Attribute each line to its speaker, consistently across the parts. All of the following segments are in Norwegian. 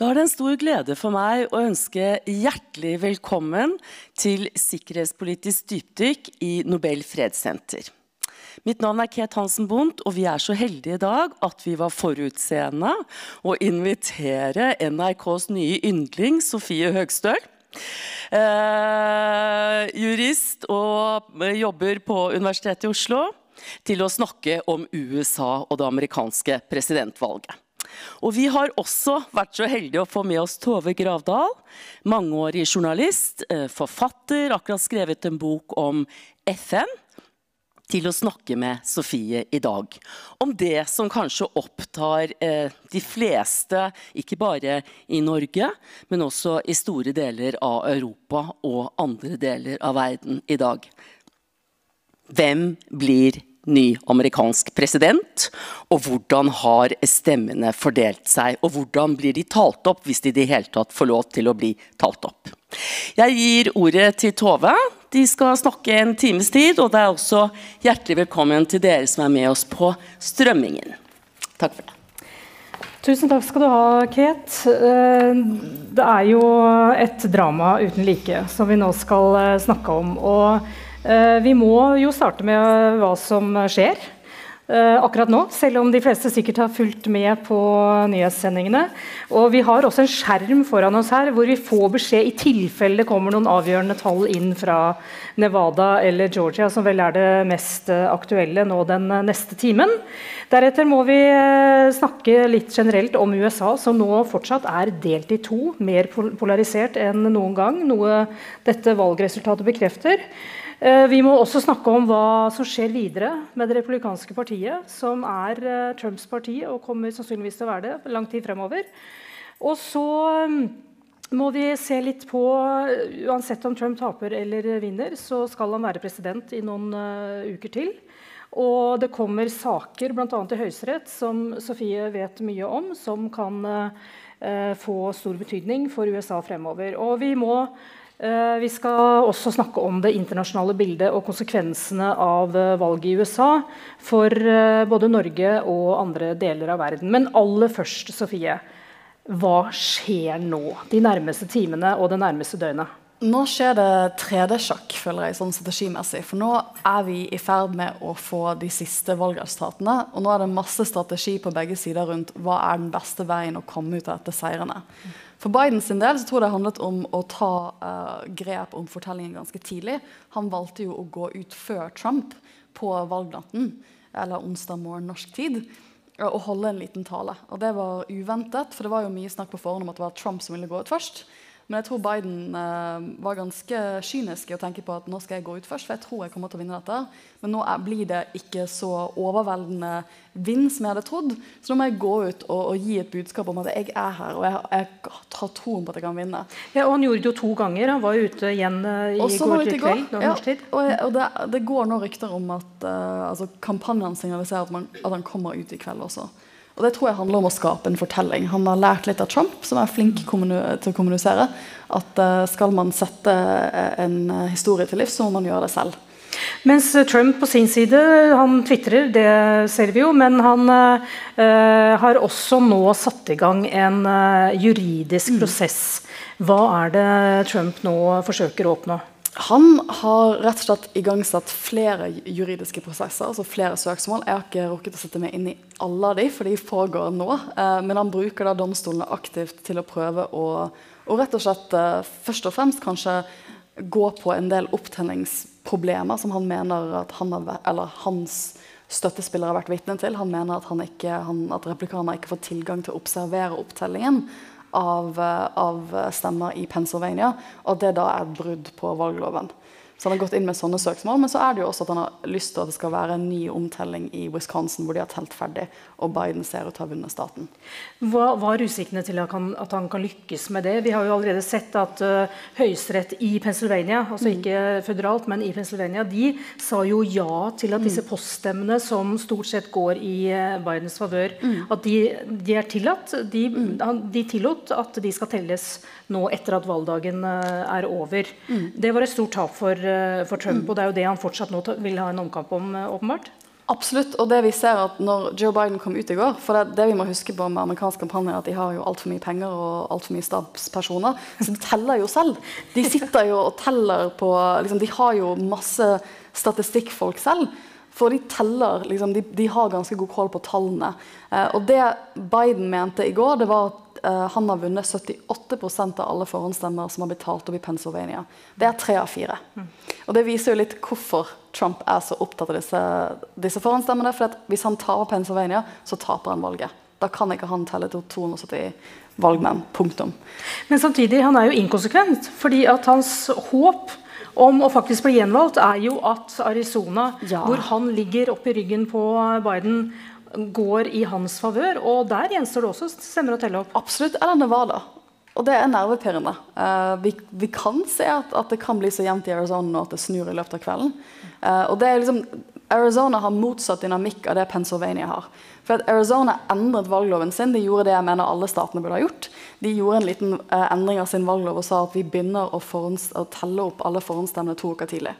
Speaker 1: Da er det en stor glede for meg å ønske hjertelig velkommen til sikkerhetspolitisk dypdykk i Nobel fredssenter. Mitt navn er Ket Hansen Bondt, og vi er så heldige i dag at vi var forutseende å invitere NRKs nye yndling Sofie Høgstøl. Eh, jurist og jobber på Universitetet i Oslo til å snakke om USA og det amerikanske presidentvalget. Og vi har også vært så heldige å få med oss Tove Gravdal, mangeårig journalist, eh, forfatter, akkurat skrevet en bok om FN, til å snakke med Sofie i dag. Om det som kanskje opptar eh, de fleste, ikke bare i Norge, men også i store deler av Europa og andre deler av verden i dag. Hvem blir ny amerikansk president? Og hvordan har stemmene fordelt seg? Og hvordan blir de talt opp, hvis de i det hele tatt får lov til å bli talt opp? Jeg gir ordet til Tove. De skal snakke en times tid, og det er også hjertelig velkommen til dere som er med oss på strømmingen. Takk for det.
Speaker 2: Tusen takk skal du ha, Kate. Eh, det er jo et drama uten like som vi nå skal eh, snakke om. og vi må jo starte med hva som skjer eh, akkurat nå, selv om de fleste sikkert har fulgt med på nyhetssendingene. Og vi har også en skjerm foran oss her hvor vi får beskjed i tilfelle det kommer noen avgjørende tall inn fra Nevada eller Georgia, som vel er det mest eh, aktuelle nå den neste timen. Deretter må vi snakke litt generelt om USA, som nå fortsatt er delt i to. Mer polarisert enn noen gang, noe dette valgresultatet bekrefter. Eh, vi må også snakke om hva som skjer videre med det republikanske partiet, som er eh, Trumps parti og kommer sannsynligvis til å være det lang tid fremover. Og så mm, må vi se litt på Uansett om Trump taper eller vinner, så skal han være president i noen uker til. Og det kommer saker bl.a. i Høyesterett som Sofie vet mye om, som kan få stor betydning for USA fremover. Og vi må Eh, vi skal også snakke om det internasjonale bildet og konsekvensene av eh, valget i USA for eh, både Norge og andre deler av verden. Men aller først, Sofie. Hva skjer nå de nærmeste timene og det nærmeste døgnet?
Speaker 3: Nå skjer det 3D-sjakk, føler jeg, sånn strategimessig. For nå er vi i ferd med å få de siste valgresultatene. Og nå er det masse strategi på begge sider rundt hva er den beste veien å komme ut av dette seirene. For Bidens del så tror jeg det handlet om å ta uh, grep om fortellingen ganske tidlig. Han valgte jo å gå ut før Trump på valgnatten, eller onsdag morgen norsk tid, og holde en liten tale. Og det var uventet, for det var jo mye snakk på forhånd om at det var Trump som ville gå ut først. Men jeg tror Biden eh, var ganske kynisk i å tenke på at nå skal jeg gå ut først, for jeg tror jeg kommer til å vinne dette. Men nå er, blir det ikke så overveldende vinn som jeg hadde trodd. Så nå må jeg gå ut og, og gi et budskap om at jeg er her, og jeg, jeg har troen på at jeg kan vinne.
Speaker 2: Ja, og Han gjorde det jo to ganger. Han var ute igjen uh, i
Speaker 3: Også
Speaker 2: går til kveld. Ja,
Speaker 3: og, og det, det, går nå rykter om at uh, altså, kampanjen signaliserer at, man, at han kommer ut i kveld også. Og Det tror jeg handler om å skape en fortelling. Han har lært litt av Trump, som er flink til å kommunisere, at uh, skal man sette eh, en eh, historie til livs, så må man gjøre det selv.
Speaker 2: Mens Trump på sin side han tvitrer, det ser vi jo, men han eh, har også nå satt i gang en eh, juridisk mm. prosess. Hva er det Trump nå forsøker å oppnå?
Speaker 3: Han har rett og slett igangsatt flere juridiske prosesser, altså flere søksmål. Jeg har ikke rukket å sette meg inn i alle av de, for de pågår nå. Eh, men han bruker da domstolene aktivt til å prøve å, å rett og slett eh, først og fremst kanskje gå på en del opptenningsproblemer som han mener at han har, eller hans støttespillere har vært vitne til. Han mener at, han ikke, han, at replikaner ikke får tilgang til å observere opptellingen av, eh, av, stemmer i Pennsylvania, og det da er et brudd på valgloven. Så han har gått inn med sånne søksmål, Men så er det jo også at han har lyst til at det skal være en ny omtelling i Wisconsin, hvor de har telt ferdig, og Biden ser ut til å ha vunnet staten.
Speaker 2: Hva var utsiktene til at han, at han, kan lykkes med det? Vi har jo allerede sett at uh, Høyesterett i Pennsylvania, altså mm. ikke føderalt, men i Pennsylvania, de sa jo ja til at disse mm. poststemmene som stort sett går i uh, Bidens favør, mm. at de, de, er tillatt. De, mm. de tillot at de skal telles nå etter at valgdagen uh, er over. Mm. Det var et stort tap for for Trump. Og det er jo det han fortsatt nå vil ha en omkamp om, eh, åpenbart.
Speaker 3: Absolutt. Og det vi ser at når Joe Biden kom ut i går For det, det vi må huske på med amerikansk kampanje, er at de har jo altfor mye penger og altfor mye stabspersoner. Så de teller jo selv. De sitter jo og teller på liksom, De har jo masse statistikkfolk selv. For de teller liksom, de, de, har ganske god kål på tallene. Eh, og det Biden mente i går, det var at eh, han har vunnet 78% av alle forhåndsstemmer som har blitt talt opp i Pennsylvania. Det er tre av fire. Og det viser jo litt hvorfor Trump er så opptatt av disse, disse forhåndsstemmene. For hvis han taper Pennsylvania, så taper han valget. Da kan ikke han telle til 270 valgmenn. Punktum.
Speaker 2: Men samtidig, han er jo inkonsekvent. fordi at hans håp om å faktisk bli gjenvalgt, er jo at Arizona, ja. hvor han ligger oppi ryggen på Biden, går i hans favør. Og der gjenstår det også stemmer å telle opp.
Speaker 3: Absolutt. Eller Nevada. Og det er nervepirrende. Uh, vi, vi, kan se at, at, det kan bli så jevnt i Arizona nå at det snur i løpet av kvelden. Uh, og det er liksom, Arizona har motsatt dynamikk av det Pennsylvania har. For at Arizona endret valgloven sin. De gjorde det jeg mener alle statene burde ha gjort. De gjorde en liten uh, endring av sin valglov og sa at vi begynner å, å telle opp alle forhåndsstemmene to uker tidlig.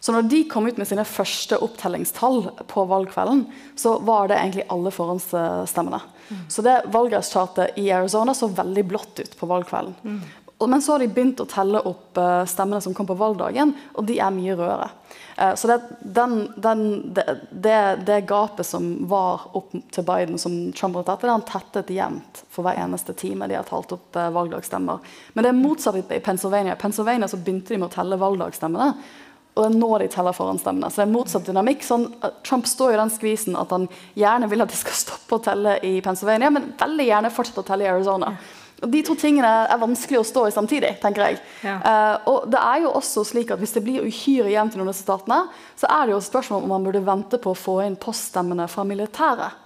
Speaker 3: Så når de kom ut med sine første opptellingstall på valgkvelden, så var det egentlig alle forhåndsstemmene. Mm. Så det valgresultatet i Arizona så veldig blått ut på valgkvelden. Mm. Men så har de begynt å telle opp uh, stemmene som kom på valgdagen, og de er mye rødere. Uh, så det, den, den, det, det, gapet som var opp til Biden, som Trump har tatt, det har han tettet jevnt for hver eneste time de har talt opp uh, valgdagsstemmer. Men det er motsatt i Pennsylvania. I Pennsylvania så begynte de med å telle valgdagsstemmene og det er nå de teller forhåndsstemmene. Så det er motsatt dynamikk. Sånn, Trump står i den skvisen at han gjerne vil at de skal stoppe å telle i Pennsylvania, men veldig gjerne fortsette å telle i Arizona. Og De to tingene er vanskelig å stå i samtidig. tenker jeg. Ja. Uh, og det er jo også slik at Hvis det blir uhyre jevnt i noen av disse statene, så er det jo et spørsmål om man burde vente på å få inn poststemmene fra militæret.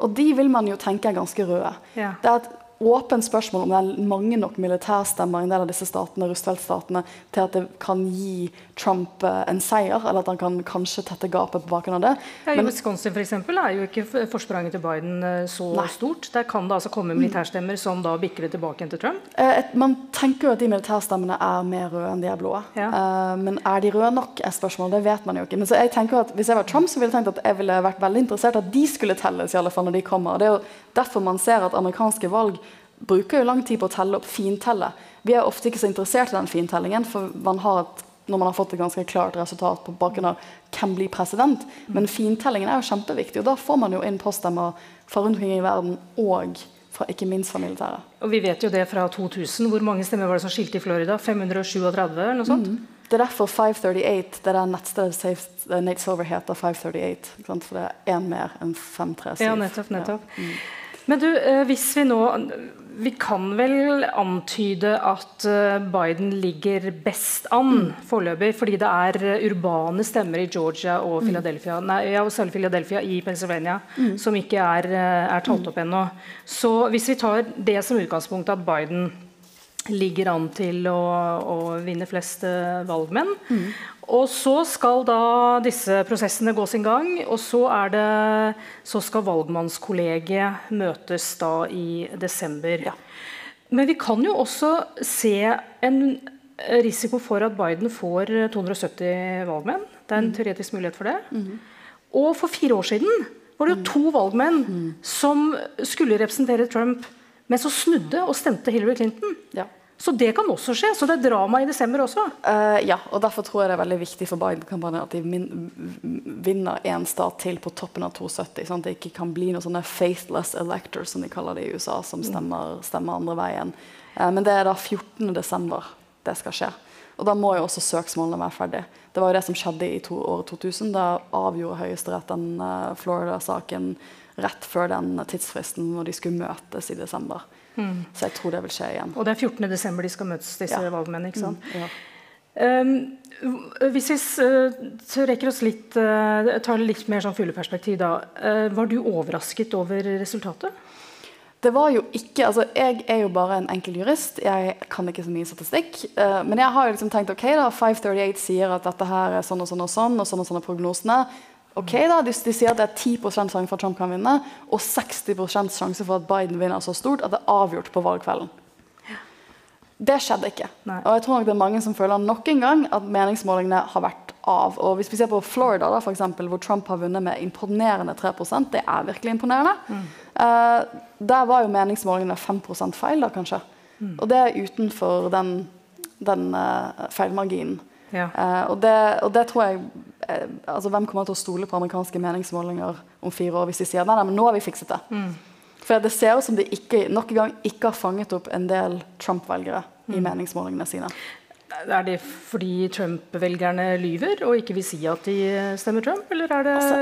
Speaker 3: Og de vil man jo tenke er ganske røde. Ja. Det er et åpent spørsmål om det er mange nok militærstemmer i en del av disse statene, Roosevelt-statene til at det kan gi Trump eh, en seier, eller at han kan kanskje tette gapet på bakgrunn av det.
Speaker 2: Ja, I Wisconsin for eksempel, er jo ikke forspranget til Biden eh, så nei. stort. Der kan det altså komme militærstemmer som da bikker det tilbake igjen til Trump?
Speaker 3: Eh, man tenker jo at de militærstemmene er mer røde enn de er blå. Ja. men er de røde nok, er spørsmålet. Det vet man jo ikke. Men så jeg tenker at Hvis jeg var Trump, så ville jeg tenkt at jeg ville vært veldig interessert at de skulle telles i alle fall når de kommer. Det er jo derfor man ser at amerikanske valg bruker jo lang tid på å telle opp fintelle. Vi er ofte ikke så interessert i den fintellingen, for man har et, når man har fått et ganske klart resultat på bakgrunn av hvem blir president. Men fintellingen er jo kjempeviktig, og da får man jo inn poststemmer fra rundt omkring i verden og fra, ikke minst fra militæret.
Speaker 2: Og vi vet jo det fra 2000. Hvor mange stemmer var det som skilte i Florida? 537 eller noe sånt? Mm.
Speaker 3: Det er derfor 538, det der nettstedet Nate Silver heter 538. For det er én mer enn 537.
Speaker 2: Ja, nettopp, nettopp. Ja. Mm. Men du, eh, hvis vi nå Vi kan vel antyde at eh, Biden ligger best an mm. foreløpig, fordi det er eh, urbane stemmer i Georgia og mm. Philadelphia, nei, ja, selv Philadelphia i Pennsylvania mm. som ikke er, er talt opp ennå. Så hvis vi tar det som utgangspunkt at Biden ligger an til å, å vinne flest valgmenn. Mm. Og så skal da disse prosessene gå sin gang, og så, det, så skal valgmannskollegiet møtes da i desember. Ja. Men vi kan jo også se en risiko for at Biden får 270 valgmenn. Det er en mm. teoretisk mulighet for det. Mm. Og for fire år siden var det jo mm. to valgmenn mm. som skulle representere Trump, men så snudde og stemte Hillary Clinton. Ja. Så det kan også skje. Så det er drama i desember også.
Speaker 3: Uh, ja, og derfor tror jeg det er veldig viktig for Biden-kampanjen at de vinner én stat til på toppen av 270. Sånn at det ikke kan bli noen sånne faithless electors, som de kaller det i USA, som mm. stemmer, stemmer andre veien. Uh, men det er da 14. desember det skal skje. Og da må jo også søksmålene være ferdig. Det var jo det som skjedde i to, år 2000. Da avgjorde Høyesterett den uh, Florida-saken rett før den tidsfristen når de skulle møtes i desember. Mm. Så jeg tror det vil skje igjen.
Speaker 2: Og det er 14. desember de skal møtes, disse ja. valgmennene. ikke sant? Mm, ja. Um, hvis vi uh, rekker oss litt, uh, tar litt mer sånn fugleperspektiv, da. Uh, var du overrasket over resultatet?
Speaker 3: Det var jo ikke, altså Jeg er jo bare en enkel jurist. Jeg kan ikke så mye statistikk. Uh, men jeg har jo liksom tenkt ok da, 538 sier at dette her er sånn og sånn og sånn, og sånn og sånn er prognosene. Ok da, de, de, sier at det er 10 sjanse for at Trump kan vinne, og 60 sjanse for at Biden vinner så stort at det er avgjort på valgkvelden. Det skjedde ikke. Nei. Og jeg tror nok det er mange som føler nok en gang at meningsmålingene har vært av. Og hvis vi ser på Florida, da, for eksempel, hvor Trump har vunnet med imponerende 3% det er virkelig imponerende. Mm. Uh, der var jo meningsmålingene 5 feil, da kanskje. Mm. Og det er utenfor den, den uh, feilmarginen. Ja. Uh, og, det, og, det, tror jeg altså Hvem kommer til å stole på amerikanske meningsmålinger om fire år hvis de sier nei, nei, men nå har vi fikset det? Mm. For det ser ut som de ikke, nok en gang ikke har fanget opp en del Trump-velgere i mm. meningsmålingene sine.
Speaker 2: Er det fordi Trump-velgerne lyver og ikke vil si at de stemmer Trump, eller er det altså,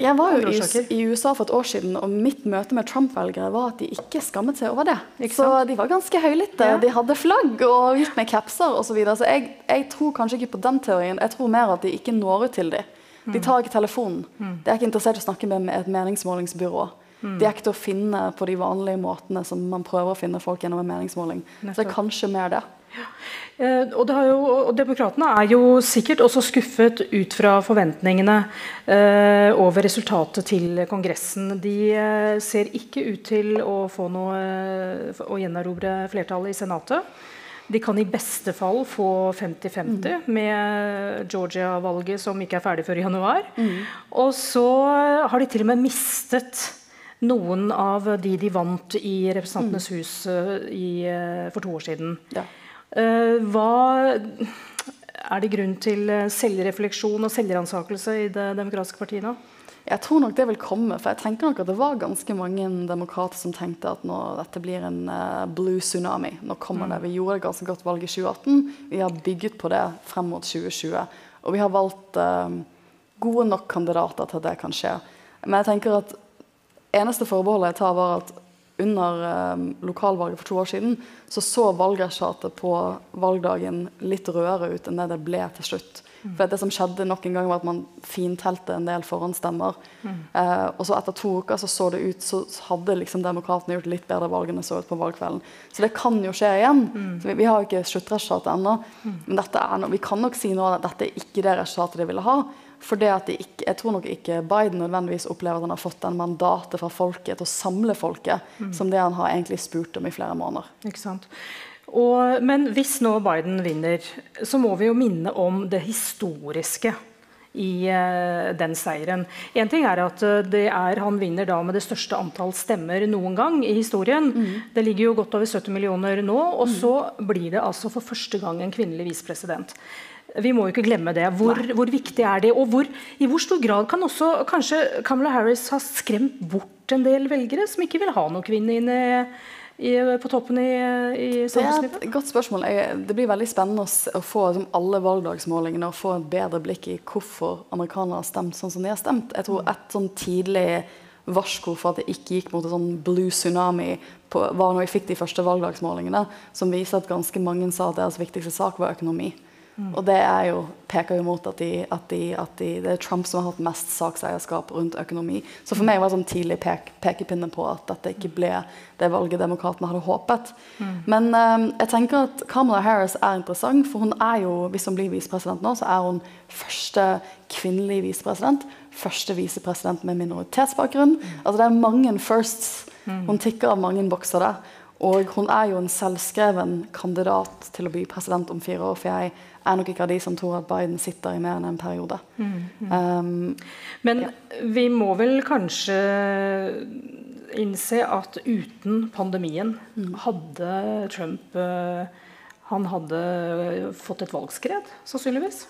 Speaker 3: Jeg var jo i, i, USA for et år siden, og mitt møte med Trump-velgere var at de ikke skammet seg over det. Så de var ganske høylytte. Ja. De hadde flagg og gikk med capser osv. Så, videre. så jeg, jeg, tror kanskje ikke på den teorien. Jeg tror mer at de ikke når ut til dem. De mm. tar ikke telefonen. Mm. De er ikke interessert i å snakke med et meningsmålingsbyrå. Mm. De er ikke til å finne på de vanlige måtene som man prøver å finne folk gjennom en meningsmåling. Så det er kanskje mer det. Ja.
Speaker 2: Eh, og, det jo, og Demokratene er jo sikkert også skuffet ut fra forventningene eh, over resultatet til Kongressen. De eh, ser ikke ut til å få noe eh, å gjenerobre flertallet i Senatet. De kan i beste fall få 50-50 mm. med Georgia-valget som ikke er ferdig før i januar. Mm. Og så har de til og med mistet noen av de de vant i Representantenes mm. hus uh, i, for to år siden. Ja. Uh, hva Er det grunn til selvrefleksjon og selvransakelse i Det demokratiske partiet nå?
Speaker 3: Jeg tror nok det vil komme. For jeg tenker nok at det var ganske mange demokrater som tenkte at nå, dette blir en uh, blue tsunami. Nå kommer mm. det. Vi gjorde et ganske godt valg i 2018. Vi har bygget på det frem mot 2020. Og vi har valgt uh, gode nok kandidater til at det kan skje. Men jeg tenker at eneste forbeholdet jeg tar, var at under um, lokalvalget for to år siden så så valgresultatet på valgdagen litt rødere ut enn det det ble til slutt. Mm. For det som skjedde nok en gang var at Man fintelte en del forhåndsstemmer. Mm. Eh, og så etter to uker så så det ut så hadde liksom demokratene gjort litt bedre valg enn det så ut på valgkvelden. Så det kan jo skje igjen. Mm. Vi, vi, har jo ikke sluttresultatet ennå. Mm. Men dette er no, vi kan nok si nå at dette er ikke det resultatet de ville ha. For ikke, jeg tror nok ikke Biden nødvendigvis opplever at han har fått den mandatet fra folket til å samle folket, mm. som det han har egentlig spurt om i flere måneder.
Speaker 2: Ikke sant? Og, men hvis nå Biden vinner, så må vi jo minne om det historiske i uh, den seieren. En ting er at uh, er, Han vinner da med det største antall stemmer noen gang i historien. Mm. Det ligger jo godt over 70 millioner nå. Og mm. så blir det altså for første gang en kvinnelig visepresident. Vi må jo ikke glemme det. Hvor, hvor viktig er det? Og hvor, i hvor stor grad kan også kanskje Kamala Harris ha skremt bort en del velgere som ikke vil ha noen kvinne inne i, på toppen i, i samfunnslivet?
Speaker 3: Det er et godt spørsmål. det blir veldig spennende å få som alle valgdagsmålingene og få et bedre blikk i hvorfor amerikanere har stemt sånn som de har stemt. Jeg tror et sånn tidlig varsko for at det ikke gikk mot en sånn blue tsunami på, var når vi fikk de første valgdagsmålingene, som viser at ganske mange sa at deres viktigste sak var økonomi. Mm. Og det jo, peker jo mot at, de, at, de, at de, det er Trump som har hatt mest sakseierskap rundt økonomi. Så for meg var det sånn tidlig pek, pekepinne på at dette ikke ble det valget demokratene hadde håpet. Mm. Men um, jeg tenker at Kamala Harris er interessant, for hun er jo, hvis hun blir visepresident nå, så er hun første kvinnelige visepresident. Første visepresident med minoritetsbakgrunn. Mm. Altså det er mange firsts. Mm. Hun tikker av mange bokser der. Og hun er jo en selvskreven kandidat til å bli president om fire år. For jeg er nok ikke av de som tror at Biden sitter i mer enn en periode. Mm, mm. Um,
Speaker 2: Men ja. vi må vel kanskje innse at uten pandemien mm. hadde Trump uh, Han hadde fått et valgskred, sannsynligvis?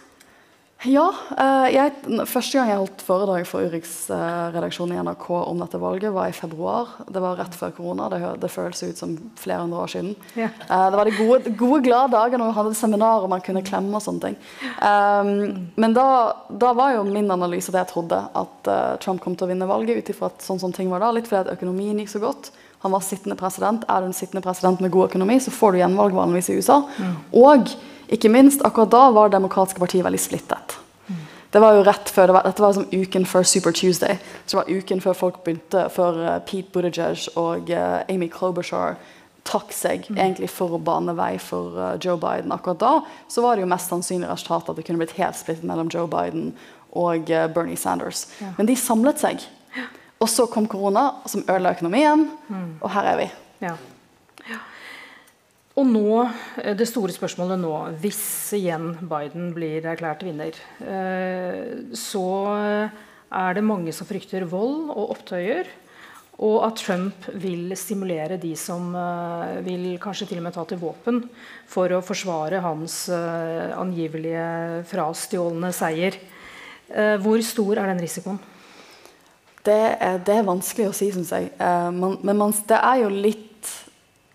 Speaker 3: Ja. Eh, jeg, første gang jeg holdt foredrag for Urix eh, redaksjon i NRK om dette valget, var i februar. Det var rett før korona. Det, det føles ut som flere hundre år siden. Ja. Eh, det var de gode, gode glade dager når vi hadde seminar og man kunne klemme og sånne ting. Um, men da, da, var jo min analyse det jeg trodde, at Trump kom til å vinne valget ut ifra sånn som ting var da. Litt fordi at økonomien gikk så godt. Han var sittende president. Er du en sittende president med god økonomi, så får du gjenvalg vanligvis i USA. Mm. Og ikke minst, akkurat da var Det demokratiske partiet veldig splittet. Det var jo rett før, det var, Dette var som uken før Super Tuesday. Så det var uken før folk begynte, før uh, Pete Buttigieg og uh, Amy Klobuchar trakk seg mm. egentlig for å bane vei for uh, Joe Biden. Akkurat da så var det jo mest sannsynlig resultatet at det kunne blitt helt splittet mellom Joe Biden og Bernie Sanders. Ja. Men de samlet seg. Og så kom korona, som ødela økonomien, mm. og her er vi. Ja.
Speaker 2: Og nå, eh, det store spørsmålet nå, hvis igjen Biden blir erklært vinner, eh, så er det mange som frykter vold og opptøyer. Og at Trump vil stimulere de som eh, vil kanskje til og med ta til våpen for å forsvare hans angivelige frastjålne seier. Hvor stor er den risikoen?
Speaker 3: Det er, det er vanskelig å si, syns jeg. men man, det er jo litt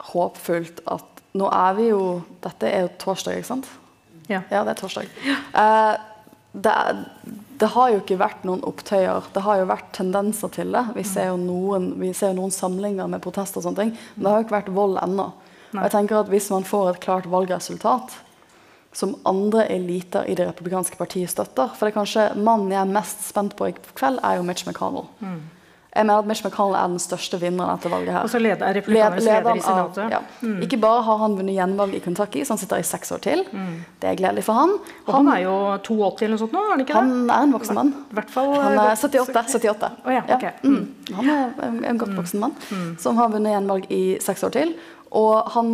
Speaker 3: håpfullt at nå er vi jo Dette er jo torsdag, ikke sant?
Speaker 2: Ja.
Speaker 3: ja det er torsdag. Eh, det, det, har jo ikke vært noen opptøyer. Det har jo vært tendenser til det. Vi ser jo noen, ser jo noen samlinger med protester og sånne ting. Men det har jo ikke vært vold ennå. Og jeg tenker at Hvis man får et klart valgresultat som andre eliter i det republikanske partiet støtter For det er kanskje mannen jeg er mest spent på i kveld, er jo Mitch McConnell. Mm. Jeg mener at Mitch McConnell er den største vinneren etter valget her.
Speaker 2: Og så leder, republikanernes leder, leder i Senatet?
Speaker 3: Ja. Mm. Ikke bare har han vunnet gjenvalg i Kentucky, så han sitter i seks år til. Mm. Det er gledelig for han.
Speaker 2: Og han, han er jo 82 eller noe sånt nå? er Han ikke
Speaker 3: det? Han er en voksen mann.
Speaker 2: Fall,
Speaker 3: han er 78. 78.
Speaker 2: Oh, ja, okay.
Speaker 3: ja. Mm. Han er en, en godt voksen mann mm. som har vunnet gjenvalg i seks år til. Og han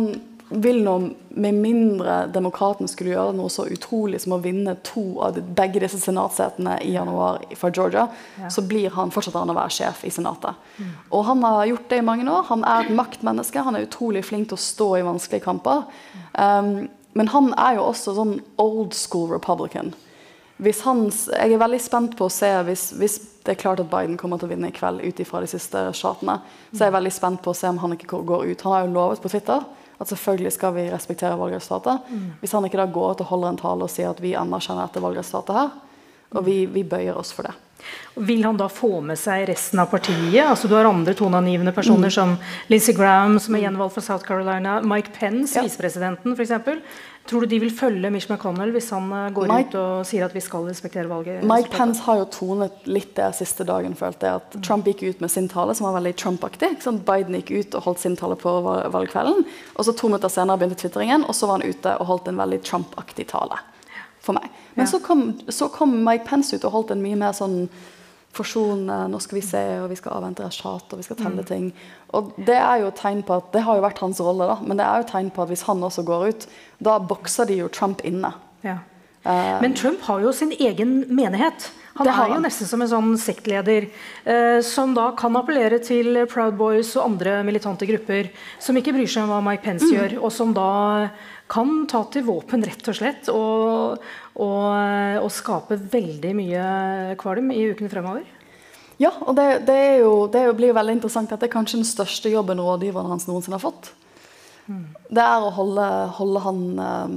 Speaker 3: vil nå, med mindre demokratene skulle gjøre noe så utrolig som å vinne to av begge disse senatsetene i januar fra Georgia, ja. så blir han fortsatt han å være sjef i Senatet. Mm. Og han har gjort det i mange år. Han er et maktmenneske. Han er utrolig flink til å stå i vanskelige kamper. Um, men han er jo også sånn old school republican. Han, jeg er veldig spent på å se hvis, hvis, det er klart at Biden kommer til å vinne i kveld ut ifra de siste statene, så er jeg veldig spent på å se om han ikke går ut. Han har jo lovet på Twitter at selvfølgelig skal vi respektere valgresultatet. Mm. Hvis han ikke da går ut og holder en tale og sier at vi anerkjenner dette valgresultatet her, og vi, vi bøyer oss for det.
Speaker 2: Vil han da få med seg resten av partiet? Altså Du har andre toneangivende personer mm. som Lindsey Graham, som er gjenvalgt fra South Carolina, Mike Pence, ja. visepresidenten f.eks. Tror du de vil følge Mitch McConnell hvis han eh, går Mike, ut og sier at vi skal respektere valget?
Speaker 3: Mike Pence har jo tonet litt det siste dagen, følte jeg. At Trump gikk ut med sin tale, som var veldig Trump-aktig. Biden gikk ut og holdt sin tale på valgkvelden. Og så to minutter senere begynte twitteringen, og så var han ute og holdt en veldig Trump-aktig tale. For meg. Men ja. så, kom, så, kom, Mike Pence ut og holdt en mye mer sånn forsone, nå skal vi se, og vi skal avvente resultat, og vi skal telle mm. ting. Og Det er jo tegn på at, det har jo vært hans rolle, da, men det er jo tegn på at hvis han også går ut, da bokser de jo Trump inne.
Speaker 2: Ja. Uh, men Trump har jo sin egen menighet. Han er jo nesten som en sånn sektleder eh, som da kan appellere til Proud Boys og andre militante grupper som ikke bryr seg om hva Mike Pence mm. gjør, og som da kan ta til våpen, rett og slett, og, og, og skape veldig mye kvalm i ukene fremover?
Speaker 3: Ja, og det, det, jo, det blir jo veldig interessant at det er kanskje den største jobben rådgiveren hans noensinne har fått. Mm. Det er å holde, holde han um,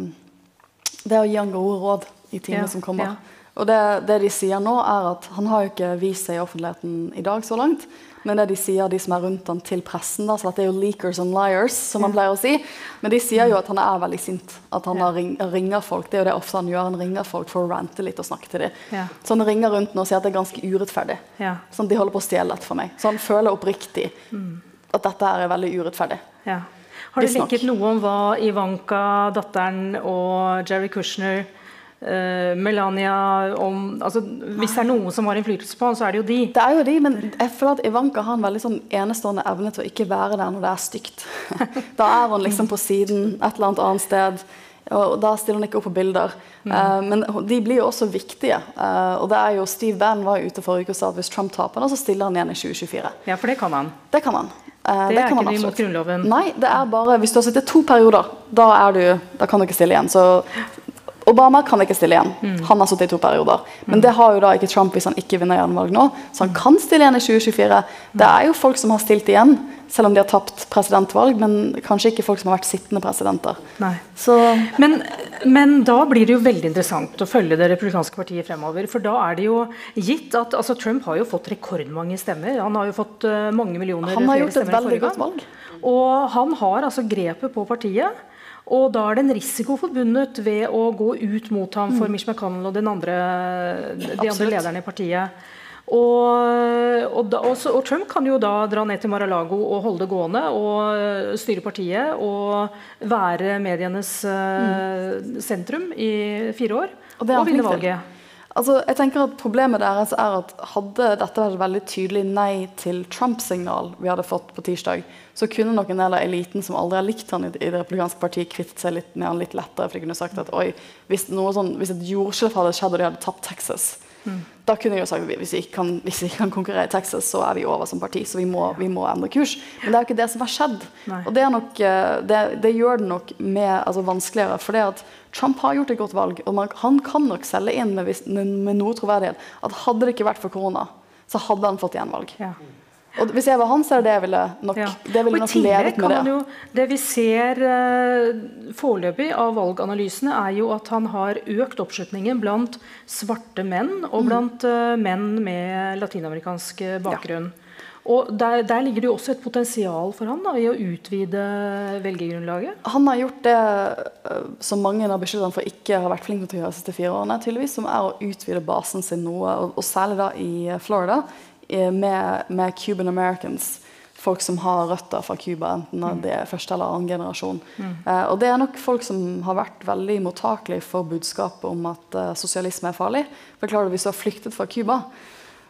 Speaker 3: Det å gi han gode råd i timene ja, som kommer. Ja. Og det, det, de sier nå, er at han har jo ikke vist seg i offentligheten i dag så langt. Men det de sier, de som er rundt han til pressen, da, så det er jo 'leakers and liars', som han pleier å si. Men de sier jo at han er veldig sint. At han ring, ringer folk. Det er jo det ofte han gjør. Han ringer folk for å rante litt og snakke til dem. Ja. Så han ringer rundt nå og sier at det er ganske urettferdig. Ja. Sånn, de holder på å stjele dette for meg. Så han føler oppriktig mm. at dette er veldig urettferdig.
Speaker 2: Ja. Har du lekket noe om hva Ivanka, datteren og Jerry Kushner Melania om, altså, Hvis det er noen som har innflytelse på han, så er det jo de.
Speaker 3: Det er jo de, men jeg føler at Ivanka har en veldig sånn enestående evne til å ikke være der når det er stygt. da er hun liksom på siden et eller annet annet sted. Og da stiller hun ikke opp på bilder. Mm. Uh, men de blir jo også viktige. Uh, og det er jo Steve Bann var ute forrige uke og sa at hvis Trump taper, så stiller han igjen i 2024.
Speaker 2: Ja, for det kan han.
Speaker 3: Det kan han.
Speaker 2: Uh, det, det er ikke noe imot Grunnloven.
Speaker 3: Nei, det er bare hvis du har sittet to perioder, da, du, da kan du ikke stille igjen. Så Obama kan ikke stille igjen. Mm. Han har sittet i to perioder. Men mm. det har jo da ikke Trump hvis han ikke vinner gjenvalg nå. Så han kan stille igjen i 2024. Det er jo folk som har stilt igjen, selv om de har tapt presidentvalg. Men kanskje ikke folk som har vært sittende presidenter.
Speaker 2: Men, men, da blir det jo veldig interessant å følge det republikanske partiet fremover. For da er det jo gitt at altså, Trump har jo fått rekordmange stemmer. Han har jo fått uh, mange millioner
Speaker 3: han har gjort et veldig godt valg.
Speaker 2: Og han har altså grepet på partiet. Og da er det en risiko forbundet ved å gå ut mot ham for mm. Mish McConnell og andre, de andre lederne i partiet. Og, og, da, og, og, Trump kan jo da dra ned til Mar-a-Lago og holde det gående og styre partiet og være medienes uh, sentrum i fire år og, og vinne valget.
Speaker 3: Altså, jeg tenker at Problemet deres er at hadde dette vært et veldig tydelig nei til Trump-signal vi hadde fått på tirsdag, så kunne nok en del av eliten som aldri har likt han i, det republikanske partiet, kvittet seg litt med han litt lettere. For de kunne sagt at oi, hvis, sånn, hvis et jordskjelv hadde skjedd og de hadde tapt Texas, mm. Da kunne jeg jo sagt at hvis vi, ikke kan, vi kan konkurrere i Texas, så er vi over som parti. Så vi må, vi må endre kurs. Men det er jo ikke det som har skjedd. Nei. Og det, nok, eh, det, det, gjør det nok med, altså, vanskeligere. For det at Trump har gjort et godt valg, og man, han kan nok selge inn med, med, med noe troverdighet at hadde det ikke vært for korona, så hadde han fått gjenvalg. Ja. Og hvis jeg var han, så er det jeg ville nok, ja. det ville nok ledet med det. Jo,
Speaker 2: det vi ser uh, foreløpig av valganalysene, er jo at han har økt oppslutningen blant svarte menn og mm. blant uh, menn med latinamerikansk bakgrunn. Ja. Og der, der, ligger det jo også et potensial for han da, i å utvide velgergrunnlaget?
Speaker 3: Han har gjort det uh, som mange har beskyldt ham for ikke har vært flink til å gjøre de siste fire årene, tydeligvis, som er å utvide basen sin noe, og, og særlig da i Florida Eh, med, med, Cuban Americans. Folk som har røtter fra Cuba, enten mm. det er første eller annen generasjon. Mm. Eh, og det er nok folk som har vært veldig mottakelige for budskapet om at eh, sosialisme er farlig. For klart, Hvis du har flyktet fra Cuba,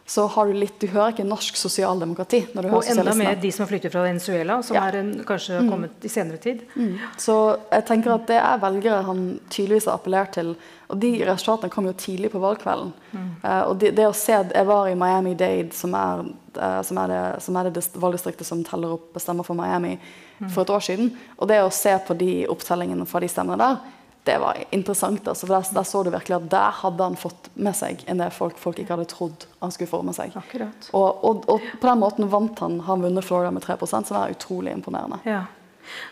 Speaker 3: så har du litt Du hører ikke norsk sosialdemokrati. når du og hører
Speaker 2: enda mer de som har flyktet fra Venezuela, som ja. er en, kanskje mm. kommet i senere tid.
Speaker 3: Mm. Så jeg tenker at det er velgere han tydeligvis har appellert til. Og de resultatene kom jo tidlig på valgkvelden. Mm. Uh, og det, det, å se Jeg var i Miami-Dade, som, uh, som, er det, som er det valgdistriktet som teller opp stemmer for Miami, mm. for et år siden. Og det å se på de opptellingene fra de stemmene der, det var interessant. Altså, for der, der, så du virkelig at der hadde han fått med seg en del folk folk ikke hadde trodd han skulle få med seg. Og, og, og, på den måten vant han har vunnet Florida med 3 som er utrolig imponerende.
Speaker 2: Ja.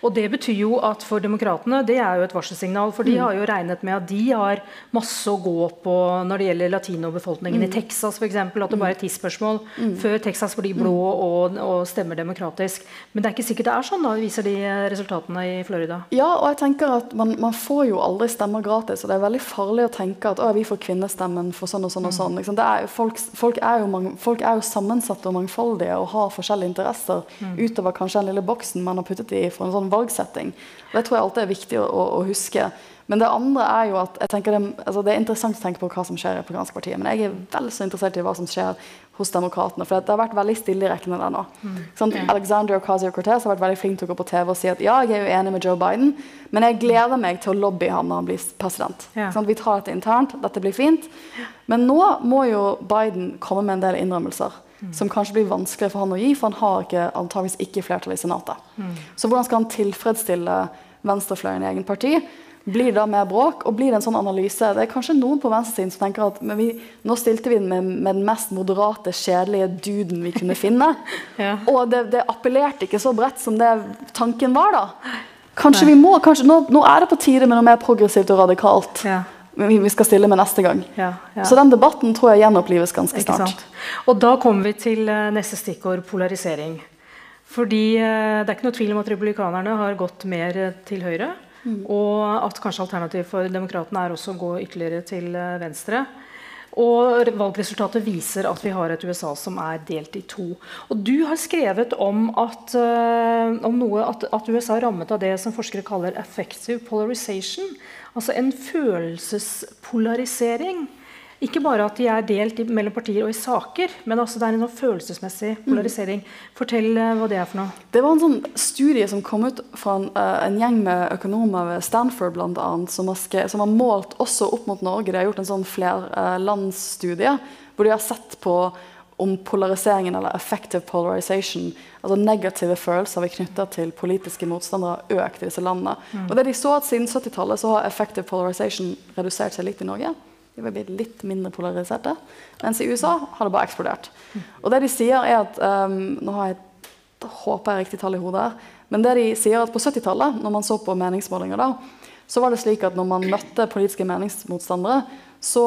Speaker 2: Og Det betyr jo at for demokratene det er jo et varselsignal. For de mm. har jo regnet med at de har masse å gå på når det gjelder latinobefolkningen mm. i Texas f.eks. At det bare er et tidsspørsmål mm. før Texas blir blå mm. og, og, stemmer demokratisk. Men det er ikke sikkert det er sånn, da, viser de resultatene i Florida.
Speaker 3: Ja, og jeg tenker at man, man får jo aldri stemmer gratis. Og det er veldig farlig å tenke at å, vi får kvinnestemmen for sånn og sånn og mm. sånn. Liksom. Er folk, folk, er mange, folk, er jo sammensatte og mangfoldige og har forskjellige interesser utover kanskje den lille boksen man har puttet i en sånn valgsetting. Det tror jeg alltid er viktig å, å, å huske. Men det andre er jo at det, altså det, er interessant å tenke på hva som skjer i republikanske. Men jeg er vel så interessert i hva som skjer hos demokratene. For det har vært veldig stille i rekkene der nå. Mm. Sånn, Alexander Ocasio-Cortez har vært veldig flink til å gå på TV og si at ja, jeg er jo enig med Joe Biden, men jeg gleder meg til å lobby ham når han blir president. Ja. Sånn, vi tar dette internt. Dette blir fint. Men nå må jo Biden komme med en del innrømmelser. Mm. Som kanskje blir vanskelig for han å gi, for han har ikke, antageligvis ikke flertall i Senatet. Mm. Så hvordan skal han tilfredsstille venstrefløyen i egen parti? Blir det da mer bråk? Og blir det en sånn analyse? Det er kanskje noen på venstresiden som tenker at vi, nå stilte vi den med, med, den mest moderate, kjedelige duden vi kunne finne. ja. Og det, det, appellerte ikke så bredt som det tanken var, da. Kanskje Nei. vi må, kanskje, nå, nå, er det på tide med noe mer progressivt og radikalt. Ja vi skal stille med neste gang. Ja, ja. Så den debatten tror jeg gjenopplives ganske snart.
Speaker 2: Og da kommer vi til eh, neste stikkord polarisering. Fordi eh, det er ikke noe tvil om at republikanerne har gått mer eh, til høyre. Mm. Og at kanskje alternativet for demokratene er også å gå ytterligere til venstre. Og valgresultatet viser at vi har et USA som er delt i to. Og du har skrevet om at, om noe, at, at USA er rammet av det som forskere kaller 'effective polarization'. Altså en følelsespolarisering. Ikke bare at de er delt mellom partier og i saker, men altså det er en sånn følelsesmessig mm. polarisering. Fortell uh, hva det er for noe.
Speaker 3: Det var en sånn studie som kom ut fra en, uh, en gjeng med økonomer ved Stanford annet, som har, som har målt også opp mot Norge. De har gjort en sånn flerlandsstudie hvor de har sett på om polariseringen, eller effective polarization, altså negative følelser vi knytter til politiske motstandere, økt i disse landene. Mm. Og det de så at Siden 70-tallet så har effective polarization redusert seg litt i Norge. De har blitt litt mindre polariserte. Mens i USA har det bare eksplodert. Og det de sier er at um, Nå har jeg håper jeg riktig tall i hodet her. Men det de sier at på 70-tallet, når man så på meningsmålinger da, så var det slik at når man møtte politiske meningsmotstandere, så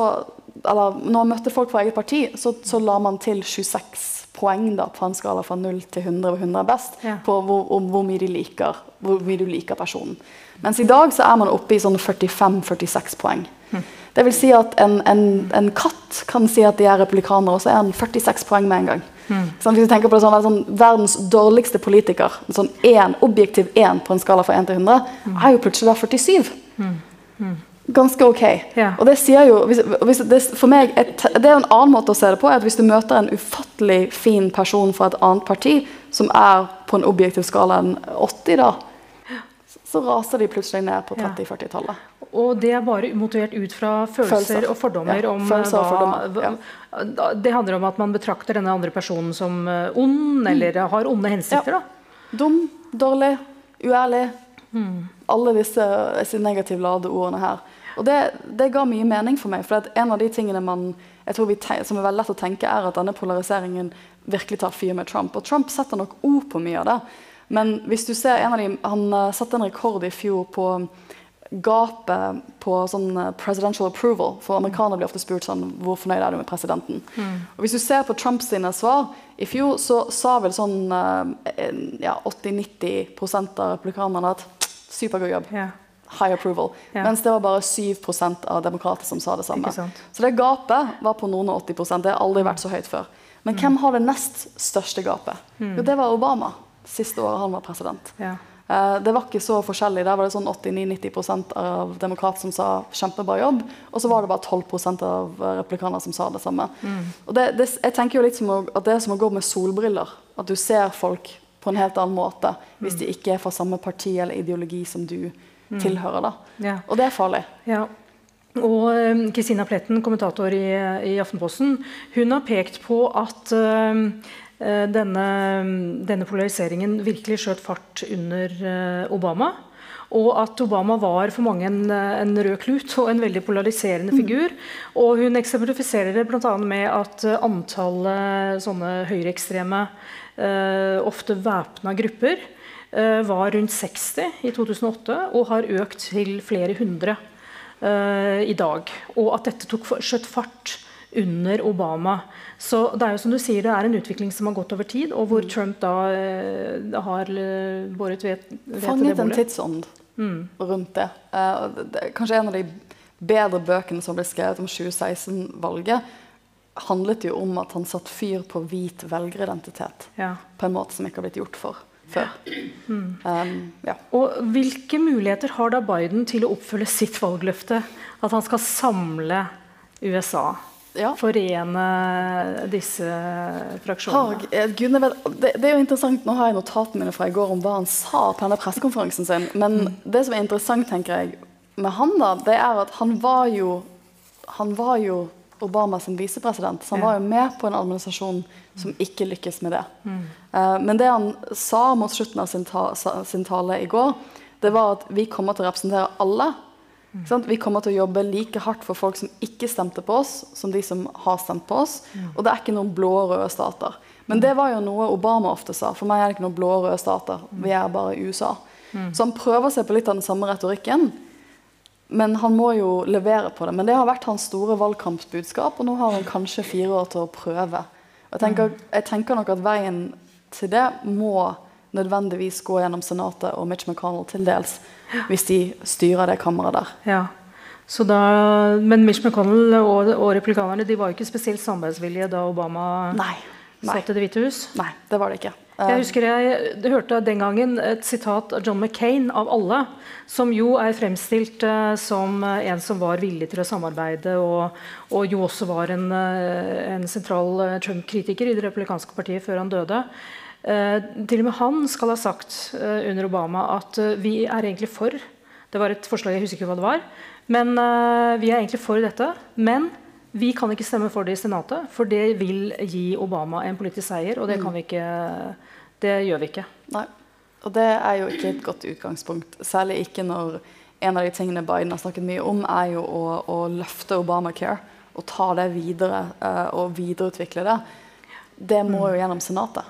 Speaker 3: eller når man møtte folk fra eget parti, så, så la man til 26 poeng da, på en skala fra 0 til 100, hvor 100 er best, ja. på hvor, om hvor mye, de liker, hvor mye du liker personen. Mens i dag så er man oppe i sånn 45-46 poeng. Hm. Det vil si at en, en, en, katt kan si at de er republikanere, og så er han 46 poeng med en gang. Mm. Sånn, hvis du tenker på det sånn, sånn, Verdens dårligste politiker, sånn en, objektiv 1 på en skala fra 1 til 100, mm. er jo plutselig da 47. Mm. Ganske ok.
Speaker 2: Ja.
Speaker 3: Og det sier jo hvis, hvis det, For meg et, det er jo en annen måte å se det på. er at Hvis du møter en ufattelig fin person fra et annet parti, som er på en objektiv skala enn 80, da, så raser de plutselig ned på 30-40-tallet.
Speaker 2: Og det er bare motivert ut fra følelser,
Speaker 3: Følelser.
Speaker 2: og fordommer
Speaker 3: Ja,
Speaker 2: om
Speaker 3: følelser og fordommer,
Speaker 2: hva- Det handler om at man betrakter denne andre personen som eh, ond, eller har onde hensikter. da.
Speaker 3: Dum, dårlig, uærlig. Alle disse, disse negativt ladede ordene her. Og det, det ga mye mening for meg. For en av de tingene man, som er veldig lett å tenke, er at denne polariseringen virkelig tar fyr med Trump. Og Trump setter nok ord på mye av det. Men hvis du ser en av de, han eh, satte en rekord i fjor på gapet på sånn eh, presidential approval. For amerikanere blir ofte spurt sånn Hvor fornøyd er du med presidenten? Og Hvis du ser på Trumps svar i fjor, så sa vel sånn eh, ja, 80-90 av republikanerne at supergod jobb.
Speaker 2: Ja.
Speaker 3: High approval.
Speaker 2: Ja.
Speaker 3: Mens det var bare 7% av demokrater som sa det samme. Så det gapet var på noen og 80% Det har aldri vært så høyt før. Men hvem har det nest største gapet? Jo, det var Obama. Siste året han var president.
Speaker 2: Ja.
Speaker 3: Uh, det var ikke så forskjellig. Der var det sånn 89-90% av demokrater som sa 'kjempebra jobb', og så var det bare 12% av eh, replikanere som sa det samme. Og det, det, jeg tenker jo litt som å, at det er som å gå med solbriller. At du ser folk på en helt annen måte hvis de ikke er fra samme parti eller ideologi som du tilhører. da.
Speaker 2: Ja.
Speaker 3: Og det er farlig.
Speaker 2: Ja. Og eh, Kristina Pletten, kommentator i, i Aftenposten, hun har pekt på at eh, denne, denne polariseringen virkelig skjøt fart under eh, Obama. Og at Obama var for mange en, en rød klut og en veldig polariserende figur. Og hun eksemplifiserer det bl.a. med at eh, antallet sånne høyreekstreme, eh, ofte væpna grupper, var rundt 60 i 2008 og har økt til flere hundre eh, i dag. Og at dette tok skjøt fart under Obama. Så det er jo som du sier, det er en utvikling som har gått over tid, og hvor Trump da eh, har eh, båret ved, ved
Speaker 3: Fanget en
Speaker 2: tidsånd
Speaker 3: tidsånd rundt. Eh, det. Kanskje en av de bedre bøkene som ble skrevet om 2016-valget, handlet jo om at han satte fyr på hvit velgeridentitet
Speaker 2: Ja.
Speaker 3: på en måte som ikke har blitt gjort for før. Um, ja.
Speaker 2: Og hvilke muligheter har da Biden til å oppfylle sitt valgløfte? At han skal samle USA?
Speaker 3: Ja.
Speaker 2: Forene disse fraksjonene?
Speaker 3: Har, eh, det, det er jo interessant, Nå har jeg notatene mine fra i går om hva han sa på denne pressekonferansen sin. Men det som er interessant tenker jeg, med han, da, det er at han var jo, han var jo Obamas visepresident. Så han var jo med på en administrasjon som ikke lykkes med det. Eh, men det han sa mot slutten av sin, ta, sin tale i går, det var at vi kommer til å representere alle. Sant? Vi kommer til å jobbe like hardt for folk som ikke stemte på oss, som de som har stemt på oss. Og det er ikke noen blå og røde stater. Men det var jo noe Obama ofte sa. For meg er det ikke noen blå og røde stater. Vi er bare USA. Så han prøver seg på litt av den samme retorikken. Men han må jo levere på det. Men det har vært hans store valgkampsbudskap, og nå har han kanskje fire år til å prøve. Jeg tenker, jeg tenker nok at veien til det må nødvendigvis gå gjennom Senatet og Mitch McConnell til dels, hvis de styrer det kammeret der.
Speaker 2: Ja. Så da, men Mitch McConnell og, og republikanerne de var jo ikke spesielt samarbeidsvillige da Obama
Speaker 3: Nei. Nei.
Speaker 2: satt i Det hvite hus.
Speaker 3: Nei, det var det ikke.
Speaker 2: Jeg husker jeg hørte den gangen et sitat av John McCain, av alle, som jo er fremstilt eh, som en som var villig til å samarbeide, og, og jo også var en, eh, en sentral eh, Trump-kritiker i det republikanske partiet før han døde. Til og med han skal ha sagt under Obama at vi er egentlig for Det var et forslag, jeg husker ikke hva det var. Men vi er egentlig for dette. Men vi kan ikke stemme for det i Senatet, for det vil gi Obama en politisk seier, og det vi ikke Det gjør vi ikke.
Speaker 3: Nei. Og det er jo ikke et godt utgangspunkt. Særlig ikke når en av de tingene Biden har snakket mye om, er jo å, å løfte Obamacare og ta det videre eh, og videreutvikle det. Det må jo gjennom Senatet.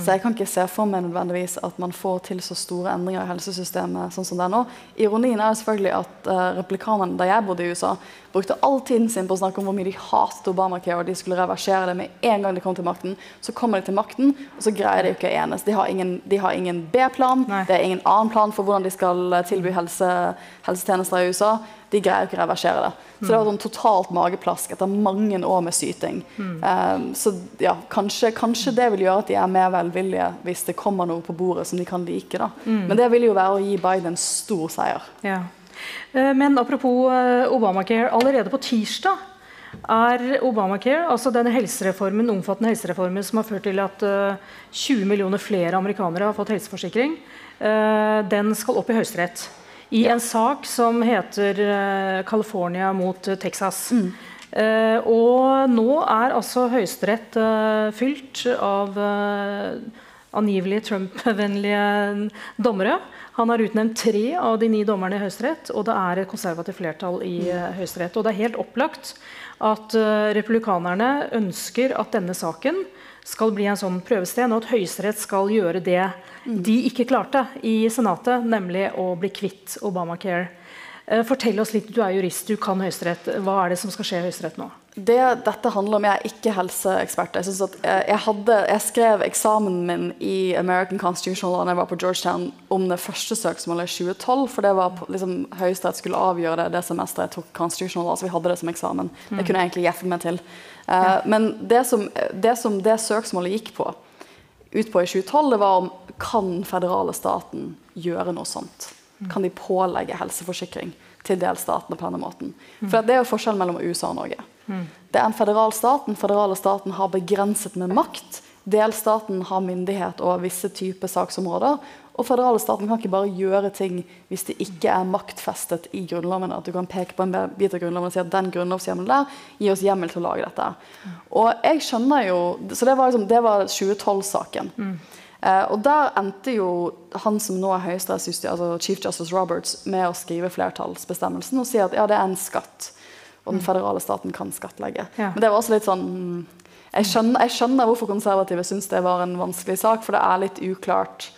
Speaker 3: Så jeg kan ikke se for meg nødvendigvis at man får til så store endringer i helsesystemet sånn som det er nå. Ironien er selvfølgelig at uh, replikanerne da jeg bodde i USA, brukte all tiden sin på å snakke om hvor mye de hatet Obamacare, og de skulle reversere det med en gang de kom til makten. Så kommer de til makten, og så greier de ikke å enes. De har ingen, ingen B-plan, det er ingen annen plan for hvordan de skal eh, tilby helse, helsetjenester i USA. De greier ikke å reversere det. Så det var sånn totalt mageplask etter mange år med syting. Um, så ja, kanskje, kanskje det vil gjøre at de er mer velvillige hvis det kommer noe på bordet som de kan like. da. Men det vil jo være å gi Biden stor seier.
Speaker 2: Ja. Eh, men apropos eh, Obamacare. Allerede på tirsdag er Obamacare, altså denne helsereformen, omfattende helsereformen som har ført til at 20 millioner flere amerikanere har fått helseforsikring, den skal opp i Høyesterett. I en sak som heter California mot Texas. Mm. Eh, og nå er altså Høyesterett eh, fylt av eh, angivelig Trump-vennlige dommere. Han har utnevnt tre av de ni dommerne i Høyesterett, og det er et konservativt flertall i uh, Høyesterett. Og det er helt opplagt at republikanerne ønsker at denne saken skal bli en sånn prøvested, og at Høyesterett skal gjøre det de ikke klarte i Senatet, nemlig å bli kvitt Obamacare. Eh, fortell oss litt, Du er jurist, du kan Høyesterett. Hva er det som skal skje i Høyesterett nå?
Speaker 3: Det dette handler om, Jeg er ikke helseekspert. Jeg, jeg, jeg, hadde, jeg, skrev eksamen min i American Constitutional Law da jeg var på Georgetown om det første søksmålet i 2012. For det var liksom, Høyesterett skulle avgjøre det det semesteret jeg tok Constitutional Law. Så vi hadde det som eksamen. Det mm. kunne jeg egentlig gjeffe meg til. Uh. Men det som, det som det søksmålet gikk på, ut på i 2012, det var om kan federale staten gjøre noe sånt kan de pålegge helseforsikring til delstatene på denne måten. For Det er jo forskjellen mellom USA og Norge. Det er en federal stat. Den federale staten har begrenset med makt. Delstaten har myndighet over visse typer saksområder. Og federale staten kan ikke bare gjøre ting hvis det ikke er maktfestet i Grunnloven. At du kan peke på en bit av Grunnloven og si at den grunnlovshjemmelen der gir oss hjemmel til å lage dette. Og jeg skjønner jo, Så det var, liksom, var 2012-saken. Mm. Eh, og der endte jo han som nå er høyesterettsjustice, altså Chief Justice Roberts, med å skrive flertallsbestemmelsen og si at ja, det er en skatt. Og den mm. federale staten kan skattlegge. Ja. Men det var også litt sånn mm, jeg skjønner, jeg skjønner hvorfor konservative syns det var en vanskelig sak, for det er litt uklart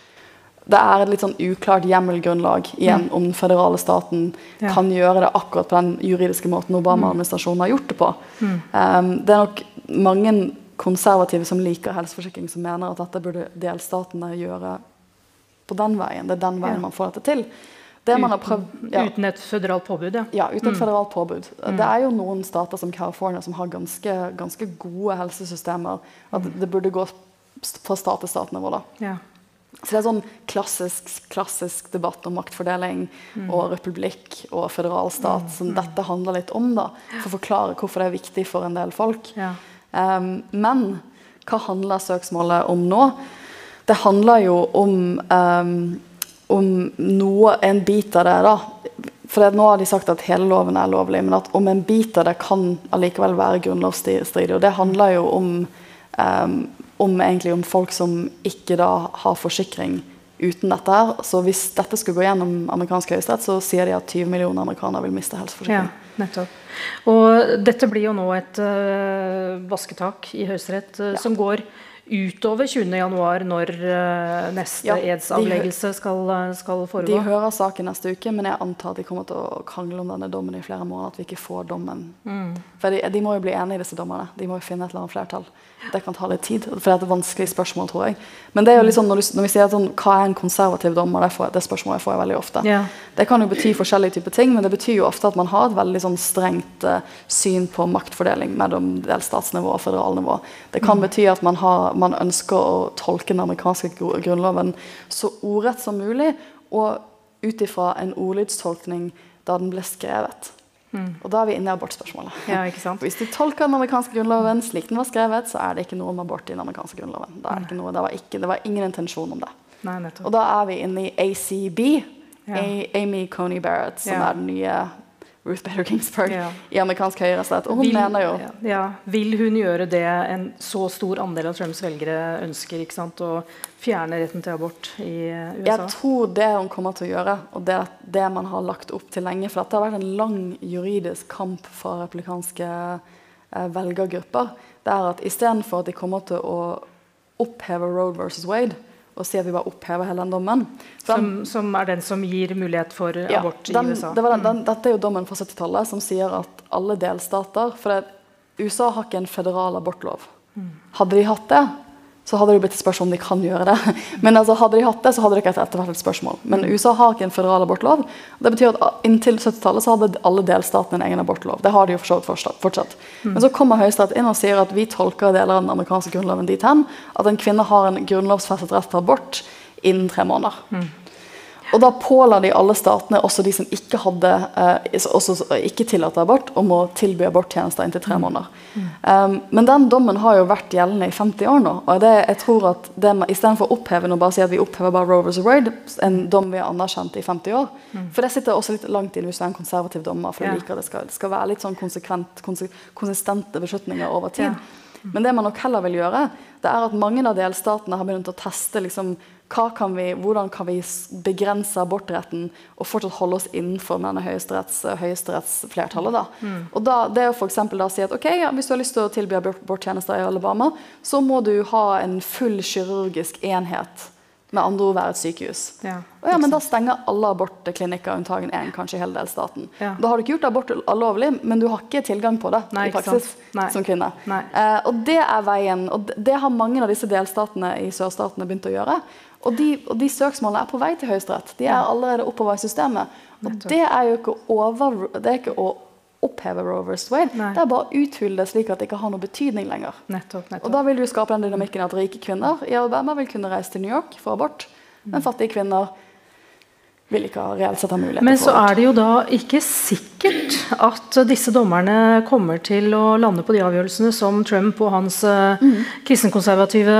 Speaker 3: det er et litt sånn uklart hjemmelgrunnlag igjen mm. om den federale staten ja. kan gjøre det akkurat på den juridiske måten Obama-administrasjonen har gjort det på. Mm. Um, det er nok mange konservative som liker helseforsikring, som mener at dette burde delstatene gjøre på den veien. Det er den veien ja. man får dette til. Det
Speaker 2: uten, prøvd, ja. uten, et føderalt påbud, ja.
Speaker 3: Ja, uten et mm. føderalt påbud. Mm. Det er jo noen stater som California som har ganske, ganske gode helsesystemer. At mm. det burde gå fra stat til stat-nivå. da. Ja. Så det er sånn klassisk, klassisk debatt om maktfordeling mm. og republikk og føderalstat mm. som dette handler litt om. da, For å forklare hvorfor det er viktig for en del folk. Ja. Um, men hva handler søksmålet om nå? Det handler jo om, um, om noe, en bit av det. da. For Nå har de sagt at hele loven er lovlig, men at om en bit av det kan allikevel være grunnlovsstridig. Og det handler jo om, um, om, om folk som ikke da har forsikring uten dette. her. Så hvis dette skulle gå gjennom amerikansk høyesterett, så sier de at 20 millioner amerikanere vil miste helseforsikring.
Speaker 2: Ja, nettopp. Og dette blir jo nå et uh, vasketak i Høyesterett uh, ja. som går utover 20.1, når uh, neste ja, edsavleggelse skal, skal, foregå.
Speaker 3: De hører saken neste uke, men jeg antar de kommer til å krangle om denne dommen i flere måneder. At vi ikke får dommen. Mm. For de, de, må jo bli enige, disse dommerne. De må jo finne et eller annet flertall. Det kan ta litt tid, for det er et vanskelig spørsmål, tror jeg. Men det er jo liksom, når, du, når vi sier sånn, hva er en konservativ dommer, det, får, det spørsmålet får jeg veldig ofte. Ja. Det kan jo bety forskjellige typer ting, men det betyr jo ofte at man har et veldig sånn strengt uh, syn på maktfordeling mellom delstatsnivå og federalnivå. Det kan mm. bety at man, har, man, ønsker å tolke den amerikanske grunnloven så ordrett som mulig, og ut ifra en ordlydstolkning da den ble skrevet. Mm. Og da er vi inne i abortspørsmålet.
Speaker 2: Ja,
Speaker 3: Hvis du tolker den amerikanske grunnloven slik den var skrevet, så er det ikke noe om abort i den amerikanske grunnloven. Det, noe, det, var, ikke, det var, ingen intensjon om det.
Speaker 2: Nei,
Speaker 3: og da er vi inne i ACB, ja. Amy Coney Barrett, som ja. er den nye Ruth Bader Ginsburg ja. i amerikansk høyrestat. Og hun vil, mener jo
Speaker 2: ja, Vil hun gjøre det en så stor andel av Trumps velgere ønsker? ikke sant, Å fjerne retten til abort i eh, USA?
Speaker 3: Jeg tror det hun kommer til å gjøre, og det, det man har lagt opp til lenge For dette har vært en lang juridisk kamp fra republikanske eh, velgergrupper. Det er at istedenfor at de kommer til å oppheve Road versus Wade, og si at vi bare opphever hele den dommen.
Speaker 2: Som, som, er den som gir mulighet for ja, abort den,
Speaker 3: i USA? Det den, den, dette er jo dommen fra 70-tallet som sier at alle delstater For det, USA har ikke en federal abortlov. Mm. Hadde de hatt det, så hadde det blitt et spørsmål om de kan gjøre det. Men altså, hadde de hatt det, så hadde det ikke etter hvert et spørsmål. Men mm. USA har ikke en federal abortlov. Det betyr at Inntil 70-tallet så hadde alle delstatene en egen abortlov. Det har de jo for så vidt fortsatt. Mm. Men så kommer Høyesterett inn og sier at vi tolker deler av den amerikanske grunnloven dit hen at en kvinne har en grunnlovsfestet rett til abort innen tre måneder. Mm. Og da påla de alle statene, også de som ikke hadde eh, ikke tillatt abort, om å tilby aborttjenester inntil tre måneder. Mm. Um, men den dommen har jo vært gjeldende i 50 år nå. og det, jeg tror at det, Istedenfor å oppheve og bare si at vi opphever bare Roe vs. Wade, en dom vi har anerkjent i 50 år mm. For det sitter også litt langt inne hvis du er en konservativ dommer. for jeg liker det skal, det skal være litt sånn konsekvent, konsistente beslutninger over tid. Ja. Men det man nok heller vil gjøre, det er at mange av delstatene har begynt å teste liksom, kan vi, hvordan kan vi begrense abortretten og fortsatt holde oss innenfor denne høyesteretts, høyesterettsflertallet. Da. Mm. Og da, det jo for da si at okay, ja, Hvis du har lyst til å tilby aborttjenester i Alabama, så må du ha en full kirurgisk enhet med andre ord være et sykehus. Ja, og ja, men Da stenger alle abortklinikker unntagen én, kanskje i hele delstaten. Ja. Da har du ikke gjort abort lovlig, men du har ikke tilgang på det Nei, i praksis som kvinne. Eh, og Det er veien, og det har mange av disse delstatene i sørstatene begynt å gjøre. Og de, og de søksmålene er på vei til Høyesterett. De er allerede oppover i systemet. Og det er jo ikke, over, det er ikke å oppheve Roe vs. Wade. Nei. Det er bare å uthule det slik at det ikke har noe betydning lenger. Nettopp, nettopp. Og da vil du skape den dynamikken at rike kvinner i Alabama vil kunne reise til New York for abort, men fattige kvinner vil ikke ha reelt sett ha mulighet
Speaker 2: Men så er det jo da ikke sikkert at disse dommerne kommer til å lande på de avgjørelsene som Trump og hans eh, mm. kristenkonservative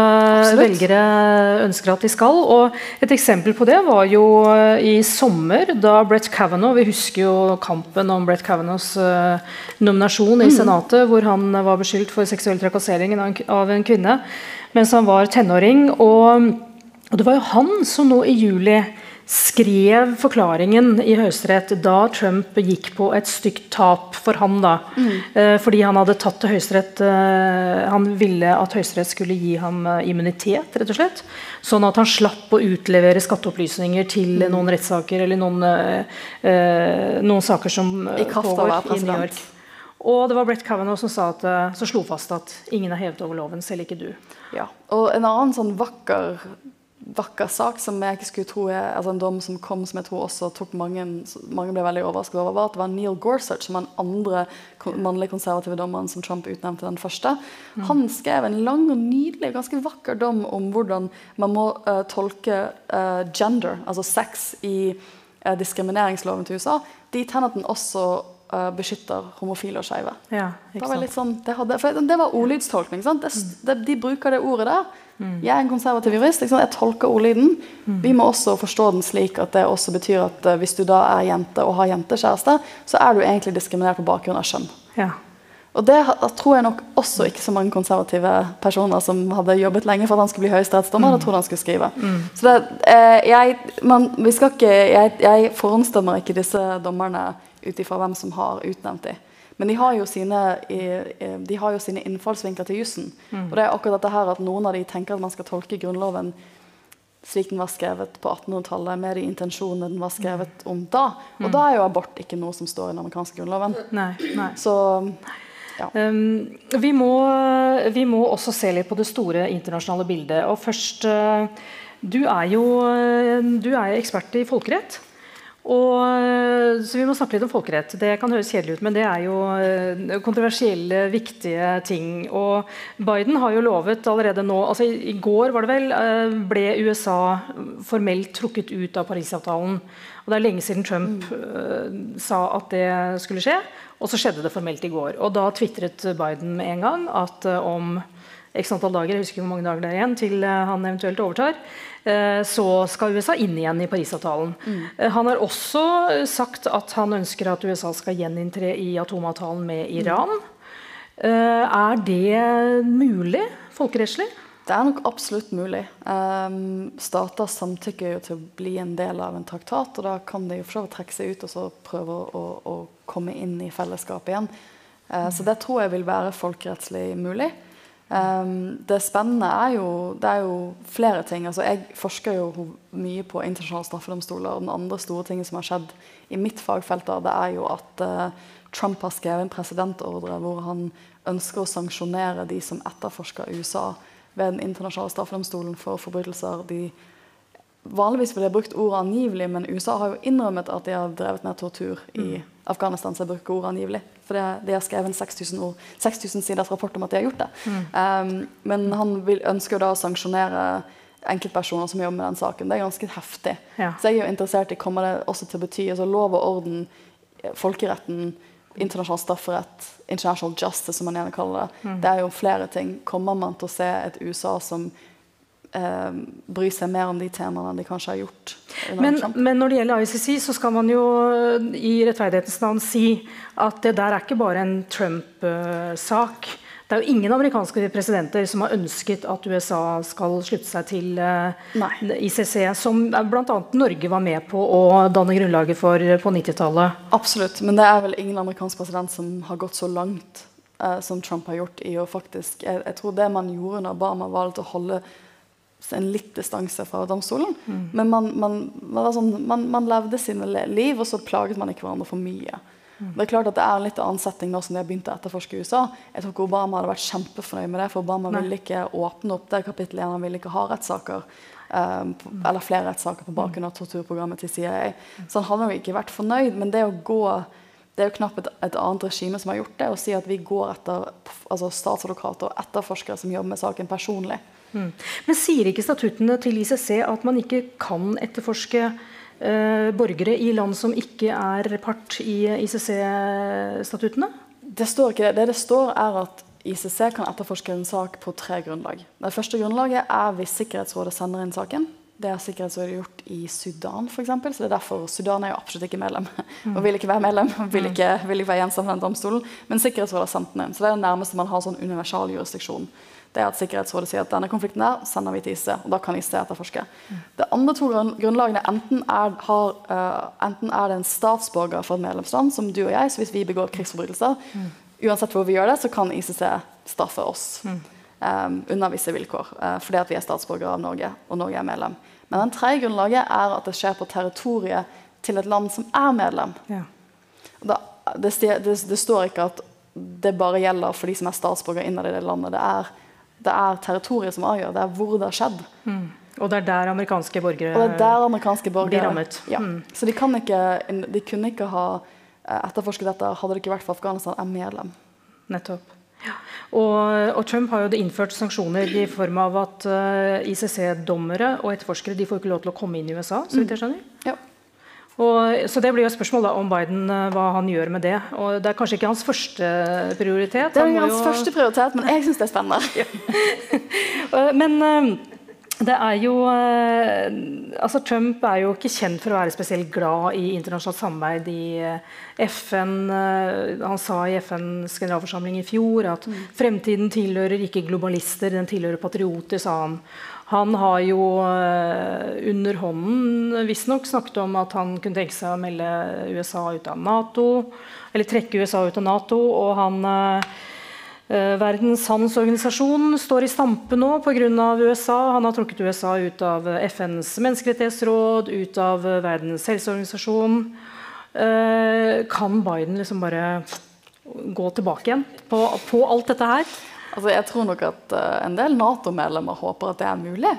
Speaker 2: velgere ønsker at de skal. Og et eksempel på det var jo eh, i sommer, da Brett Kavanaugh Vi husker jo kampen om Brett Kavanaughs uh, nominasjon i mm. Senatet, hvor han var beskyldt for seksuell trakassering av en kvinne mens han var tenåring. Og, og det var jo han som nå i juli skrev forklaringen i Høyesterett da Trump gikk på et stygt tap for ham. da, mm. eh, Fordi han hadde tatt til Høyesterett eh, Han ville at Høyesterett skulle gi ham eh, immunitet, rett og slett. Sånn at han slapp å utlevere skatteopplysninger til mm. noen rettssaker eller noen, noen saker som
Speaker 3: I pågår i New York.
Speaker 2: Og det var Brett Kavanaugh som at, som slo fast at ingen er hevet over loven, selv ikke du.
Speaker 3: Ja, og En annen sånn vakker vakker sak som jeg ikke skulle tro er altså en dom som kom som jeg tror også tok mange, mange ble veldig overrasket over, var at det var Neil Gorsuch som var den andre mannlige konservative dommeren som Trump utnevnte den første. Mm. Han skrev en lang og nydelig ganske vakker dom om hvordan man må uh, tolke uh, gender, altså sex, i uh, diskrimineringsloven til USA. Dit hen at den også beskytter homofile og skeive. Ja, det, sånn, det, det, var ordlydstolkning. Det, det, de bruker det ordet der. Mm. Jeg er en konservativ jurist. Jeg tolker ordlyden. Mm. Vi må også forstå den slik at det også betyr at uh, hvis du da er jente og har jentekjæreste, så er du egentlig diskriminert på bakgrunn av kjønn. Ja. Og det tror jeg nok også ikke så mange konservative personer som hadde jobbet lenge for at han skulle bli høyesterettsdommer, mm. trodde han skulle skrive. Mm. Så det, eh, jeg, man, ikke, jeg, jeg forhåndsdømmer ikke disse dommerne ut ifra hvem som har utnevnt dem. Men de har jo sine, de har jo sine innfallsvinkler til jussen. Mm. Og det er akkurat dette her at noen av de tenker at man skal tolke Grunnloven slik den var skrevet på 1800-tallet, med de intensjonene den var skrevet om da. Og mm. da er jo abort ikke noe som står i den amerikanske grunnloven.
Speaker 2: Nei, nei.
Speaker 3: Så ja.
Speaker 2: Um, vi, må, vi, må, også se litt på det store internasjonale bildet. Og først uh, Du er jo du er ekspert i folkerett. Og, eh, så Vi må snakke litt om folkerett. Det kan høres kjedelig ut, men det er jo eh, kontroversielle, viktige ting. Og Biden har jo lovet allerede nå altså I, går var det vel, eh, ble USA formelt trukket ut av Parisavtalen. Og Det er lenge siden Trump mm. sa at det skulle skje, og så skjedde det formelt i går. Og Da tvitret Biden med en gang at om x antall dager, jeg husker hvor mange dager det er igjen til han eventuelt overtar, Eh, så skal USA inn igjen i Parisavtalen. Mm. Eh, han har også sagt at han ønsker at USA skal gjeninntre i atomavtalen med Iran. Mm. Er det mulig folkerettslig?
Speaker 3: Det er nok absolutt mulig. Um, stater samtykker jo til å bli en del av en traktat, og da kan de jo for trekke seg ut og så prøve å, å, komme inn i fellesskapet igjen. Uh, mm. Så det tror jeg vil være folkerettslig mulig. Um, det spennende er jo, det er jo flere ting. Altså, jeg forsker jo mye på internasjonale straffedomstoler. Og Den andre store tingen som har skjedd i mitt fagfelt, det er jo at uh, Trump har skrevet en presidentordre hvor han ønsker å sanksjonere de som etterforsker USA ved den internasjonale straffedomstolen for forbrytelser de Vanligvis ville jeg brukt ordet angivelig, men USA har jo innrømmet at de har drevet med tortur i mm. Afghanistan, så jeg bruker ordet angivelig. For det, de har skrevet en 6000, 6000 siders rapport om at de har gjort det. Mm. Um, men han vil, ønsker da å sanksjonere enkeltpersoner som jobber med den saken. Det er ganske heftig.
Speaker 2: Ja.
Speaker 3: Så jeg er jo interessert i kommer det også til å bety altså lov og orden, folkeretten, internasjonal strafferett, international justice, som man gjerne kaller det.
Speaker 2: Mm.
Speaker 3: Det er jo flere ting. Kommer man til å se et USA som eh, bry seg mer om de temaene de kanskje har gjort?
Speaker 2: Men, men når det gjelder ICC, så skal man jo eh, i rettferdighetens navn si at det der er ikke bare en Trump-sak. Det er jo ingen amerikanske presidenter som har ønsket at USA skal slutte seg til eh. ICC, som bl.a. Norge var med på å danne grunnlaget for på 90-tallet.
Speaker 3: Absolutt, men det er vel ingen amerikansk president som har gått så langt eh, som Trump har gjort i å faktisk jeg, jeg tror det man gjorde under Obama, var å holde en litt distanse fra domstolen. Men man, man, man, var sånn, man, man levde sine liv, og så plaget man ikke hverandre for mye. Det er klart at det er en litt annen setting nå som de har begynt å etterforske i USA. Jeg tror ikke Obama hadde vært kjempefornøyd med det, for Obama
Speaker 2: Nei.
Speaker 3: ville ikke åpne opp det kapittelet. Han ville ikke ha rettssaker. eh, eller flere rettssaker på bakgrunn av torturprogrammet til CIA. Så han hadde jo ikke vært fornøyd, men det å gå det er jo knapt et, et annet regime som har gjort det, å si at vi går etter altså statsadvokater og etterforskere som jobber med saken personlig.
Speaker 2: Mm. Men sier ikke statuttene til ICC at man ikke kan etterforske eh, borgere i land som ikke er part i ICC-statuttene?
Speaker 3: Det står ikke det. Det det står, er at ICC kan etterforske en sak på tre grunnlag. Det første grunnlaget er hvis Sikkerhetsrådet sender inn saken. Det har Sikkerhetsrådet gjort i Sudan, f.eks. Så det er derfor Sudan er jo absolutt ikke medlem. Og vil ikke være medlem, vil ikke, vil ikke være gjenstand for den domstolen. Men Sikkerhetsrådet har sendt den inn. Så det er det nærmeste man har sånn universal jurisdiksjon. Det er at Sikkerhetsrådet sier at denne konflikten der sender vi til ICC, og da kan ICC etterforske. Det andre to grunnlagene enten er, har, uh, enten er det en statsborger for et medlemsland, som du og jeg, så hvis vi begår krigsforbrytelser, uansett hvor vi gjør det, så kan ICC straffe oss um, under visse vilkår. uh, fordi at vi er statsborgere av Norge, og Norge er medlem. Men den tredje grunnlaget er at det skjer på territoriet til et land som er medlem.
Speaker 2: Ja.
Speaker 3: Da, det, det, det står ikke at det bare gjelder for de som er statsborgere innad i det landet. Det er, det er territoriet som avgjør. Det er hvor det har skjedd.
Speaker 2: Og det er der amerikanske borgere
Speaker 3: Og det er der amerikanske borgere
Speaker 2: blir rammet.
Speaker 3: Ja.
Speaker 2: Mm.
Speaker 3: Så de, kan ikke, de kunne ikke ha eh, etterforsket dette hadde det ikke vært for Afghanistan er medlem.
Speaker 2: Nettopp. Ja. Og, og Trump har jo innført sanksjoner i form av at uh, ICC-dommere og etterforskere de får ikke lov til å komme inn i USA. så vidt jeg skjønner.
Speaker 3: Ja.
Speaker 2: Og, så det blir jo et spørsmål om Biden, eh, hva han gjør med det. Og Det er kanskje ikke hans første prioritet.
Speaker 3: Det er
Speaker 2: Han
Speaker 3: hans
Speaker 2: jo-
Speaker 3: første prioritet, men jeg syns det er spennende.
Speaker 2: Men eh, det er jo eh, altså Trump er jo ikke kjent for å være spesielt glad i internasjonalt samarbeid i FN. Han sa i FNs generalforsamling i fjor at fremtiden tilhører ikke globalister, den tilhører patrioter, sa han. Han har jo eh, under hånden visstnok snakket om at han kunne tenke seg å melde USA ut av Nato, eller trekke USA ut av Nato. og han eh, Eh, Verdens handelsorganisasjon står i stampe nå pga. USA. Han har trukket USA ut av FNs menneskerettighetsråd, ut av Verdens helseorganisasjon. Kan Biden liksom bare gå tilbake igjen på, på alt dette her?
Speaker 3: Altså, jeg tror nok at eh, en del Nato-medlemmer håper at det er mulig.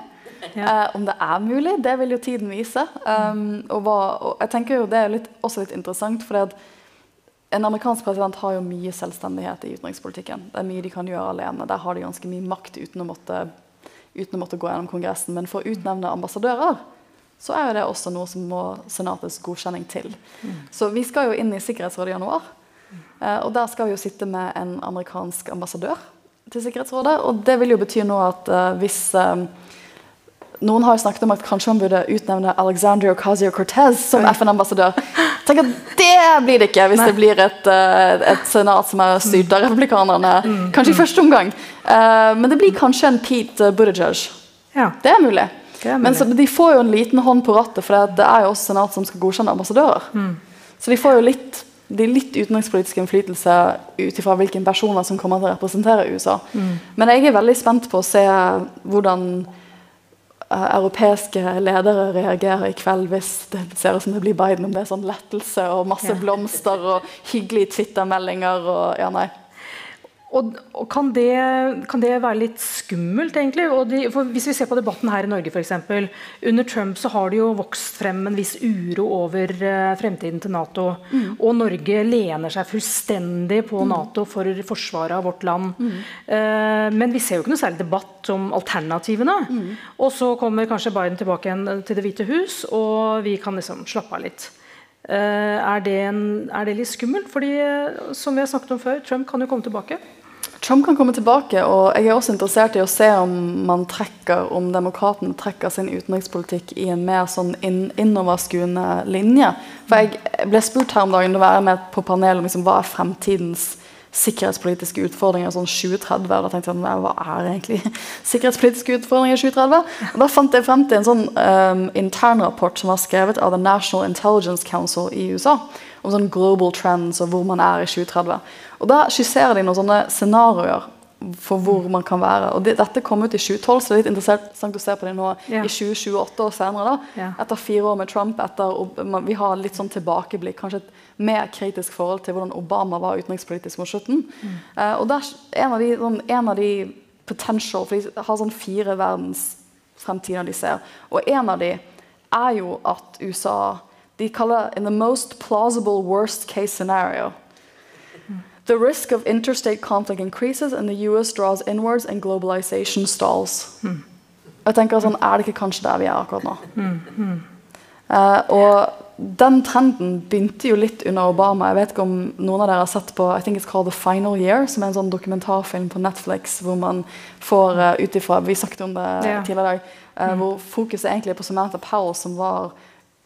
Speaker 2: Ja.
Speaker 3: Eh, om det er mulig, det vil jo tiden vise. Um, og, hva, og jeg tenker jo Det er litt, også litt interessant, for en amerikansk president har jo mye selvstendighet i utenrikspolitikken. Det er mye de kan gjøre alene. Der har de ganske mye makt uten å måtte, uten å måtte gå gjennom Kongressen. Men for å utnevne ambassadører så er jo det også noe som må Senatets godkjenning til. Så vi skal jo inn i Sikkerhetsrådet i januar. Eh, og der skal vi jo sitte med en amerikansk ambassadør til Sikkerhetsrådet. Og det vil jo bety nå at uh, hvis eh, Noen har jo snakket om at kanskje man burde utnevne Alexandria Ocasio-Cortez som FN-ambassadør. Tenk at Det blir det ikke hvis det blir et, eh, et senat som er styrt av republikanerne. Kanskje i første omgang. Men det blir kanskje en Pete Buttigieg.
Speaker 2: Ja,
Speaker 3: Det er mulig.
Speaker 2: det er
Speaker 3: Men så, de får jo en liten hånd på rattet, for det er jo også senat som skal godkjenne ambassadører. Så de får jo litt, de litt utenrikspolitiske innflytelse ut ifra hvilke personer som kommer til å representere USA. Men jeg er veldig spent på å se hvordan uh, europeiske ledere reagerer i kveld hvis det ser ut som det blir Biden, om det er sånn lettelse og masse blomster og hyggelige Twitter-meldinger og ja, nei.
Speaker 2: Og, og kan, det, kan, det, være litt skummelt, egentlig? De, hvis vi ser på debatten her i Norge, f.eks. Under Trump så har det jo vokst frem en viss uro over uh, fremtiden til Nato. Mm. Og Norge lener seg fullstendig på mm. Nato for forsvaret av vårt land. Mm. Uh, men vi ser jo ikke noe særlig debatt om alternativene. Mm. Og så kommer kanskje Biden tilbake igjen til Det hvite hus, og vi kan liksom slappe av litt. Uh, er, det en, er, det litt skummelt? Fordi, som vi har snakket om før, Trump kan jo komme tilbake.
Speaker 3: Trump kan komme tilbake, og jeg er også interessert i å se om man trekker, om demokratene trekker sin utenrikspolitikk i en mer sånn inn, innoverskuende linje. For jeg ble spurt her om dagen å være med på panelet om liksom, hva er fremtidens sikkerhetspolitiske utfordringer sånn 2030. Og da tenkte jeg hva er egentlig sikkerhetspolitiske utfordringer i 2030? Og da fant jeg frem til en sånn um, internrapport som var skrevet av The National Intelligence Council i USA. Om sånn global trends og hvor man er i 2030. Og Da skisserer de noen sånne scenarioer for hvor man kan være. Og det, Dette kom ut i 2012, så det er litt interessant å se på det nå yeah. i 2028 år senere. da, yeah. Etter fire år med Trump. Etter, vi har litt sånn tilbakeblikk. Kanskje et mer kritisk forhold til hvordan Obama var utenrikspolitisk mot slutten. Mm. Uh, og der, en, av de, sånn, en av de potential, for De har sånn fire verdensfremtider de ser. Og en av de er jo at USA De kaller det 'in the most plausible worst case scenario'. The risk of interstate conflict increases, and the US draws inwards, and globalization stalls. Mm. Jeg tenker sånn, Er det ikke kanskje der vi er akkurat nå? Mm. Mm. Uh, og den trenden begynte jo litt under Obama. Jeg vet ikke om noen av dere har sett på I think it's called The Final Year, som er en sånn dokumentarfilm på Netflix hvor man får uh, ut ifra Vi snakket om det yeah. tidligere i dag. Uh, hvor fokuset egentlig er på Samantha Powell, som var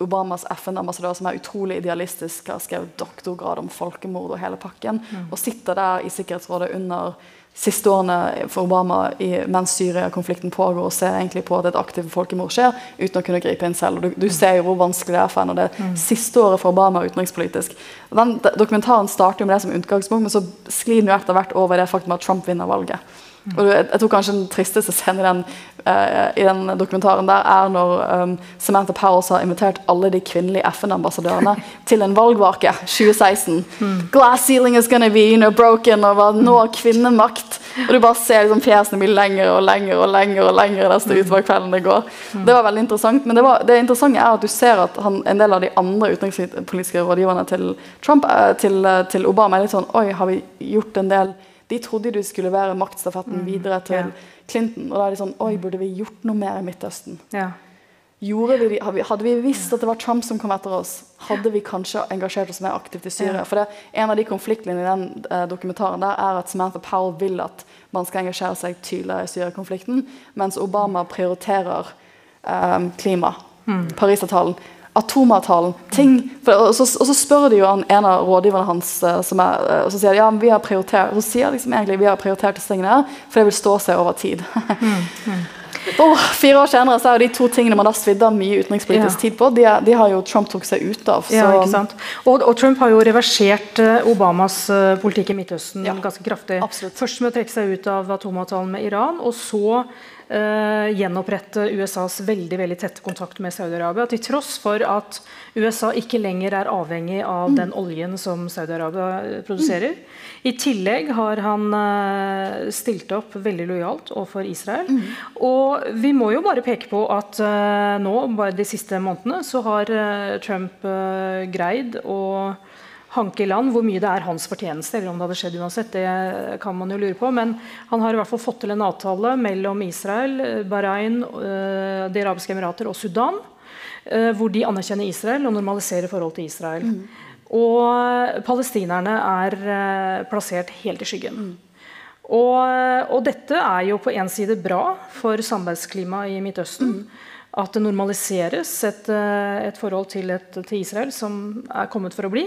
Speaker 3: Obamas FN-ambassadør, som er utrolig idealistisk, har skrevet doktorgrad om folkemord og hele pakken, mm. og sitter der i Sikkerhetsrådet under siste årene for Obama i, mens Syria-konflikten pågår, og ser egentlig på at et aktivt folkemord skjer, uten å kunne gripe inn selv. Du, du ser jo hvor vanskelig det er for henne. Det mm. siste året for Obama utenrikspolitisk. Den Dokumentaren starter jo med det som utgangspunkt, men så sklir den jo etter hvert over det faktum at Trump vinner valget. Og jeg, tror kanskje Den tristeste scenen i den, uh, i den dokumentaren der er når um, Samantha Powers har invitert alle de kvinnelige FN-ambassadørene til en valgvake 2016. Mm. Glass ceiling is gonna be you know, broken, og nå kvinnemakt. Og du bare ser liksom, fjesene bli lenger og lenger og lenger og lenger desto utover kvelden det går. Mm. Det var veldig interessant. Men det, var, det interessante er at du ser at han, en del av de andre utenrikspolitiske rådgiverne til, Trump, uh, til, uh, til Obama er litt sånn Oi, har vi gjort en del de trodde de skulle være maktstafetten mm. videre til ja. Clinton. Og da er de sånn Oi, burde vi gjort noe mer i Midtøsten? Ja. Vi, hadde vi visst at det var Trump som kom etter oss, hadde vi kanskje engasjert oss mer aktivt i Syria. For det, En av de konfliktlinjene i den eh, dokumentaren der er at Samantha Powell vil at man skal engasjere seg tydeligere i Syria-konflikten, mens Obama prioriterer eh, klima. Mm. Parisavtalen atomavtalen. ting, for, og, så, og, så, spør de jo han, en av rådgiverne hans uh, som er, uh, og så sier de, ja, vi har prioritert så sier liksom egentlig vi har prioritert disse tingene her, for det vil stå seg over tid. mm, mm. Oh, fire år senere så er de to tingene man har svidd av mye utenrikspolitisk ja. tid på, de, de, har jo Trump tok seg ut av.
Speaker 2: Ja, ikke og, og, Trump har jo reversert uh, Obamas politikk i Midtøsten ja. ganske kraftig. Absolutt. Først med å trekke seg ut av atomavtalen med Iran, og så gjenopprette USAs veldig veldig tette kontakt med Saudi-Arabia. Til tross for at USA ikke lenger er avhengig av mm. den oljen som Saudi-Arabia eh, produserer. Mm. I tillegg har han uh, stilt opp veldig lojalt overfor Israel. Mm. Og vi må jo bare peke på at nå, bare de siste månedene, så har Trump greid å hanke i land. Hvor mye det er hans fortjeneste, eller om det hadde skjedd uansett, det kan man jo lure på. Men han har i hvert fall fått til en avtale mellom Israel, Bahrain, eh, De arabiske emirater og Sudan. Eh, hvor de anerkjenner Israel og normaliserer forholdet til Israel. Mm. Og palestinerne er eh, plassert helt i skyggen. Mm. Og, og, dette er jo på en side bra for samarbeidsklimaet i Midtøsten. Mm. At det normaliseres et, et forhold til, et, til Israel som er kommet for å bli.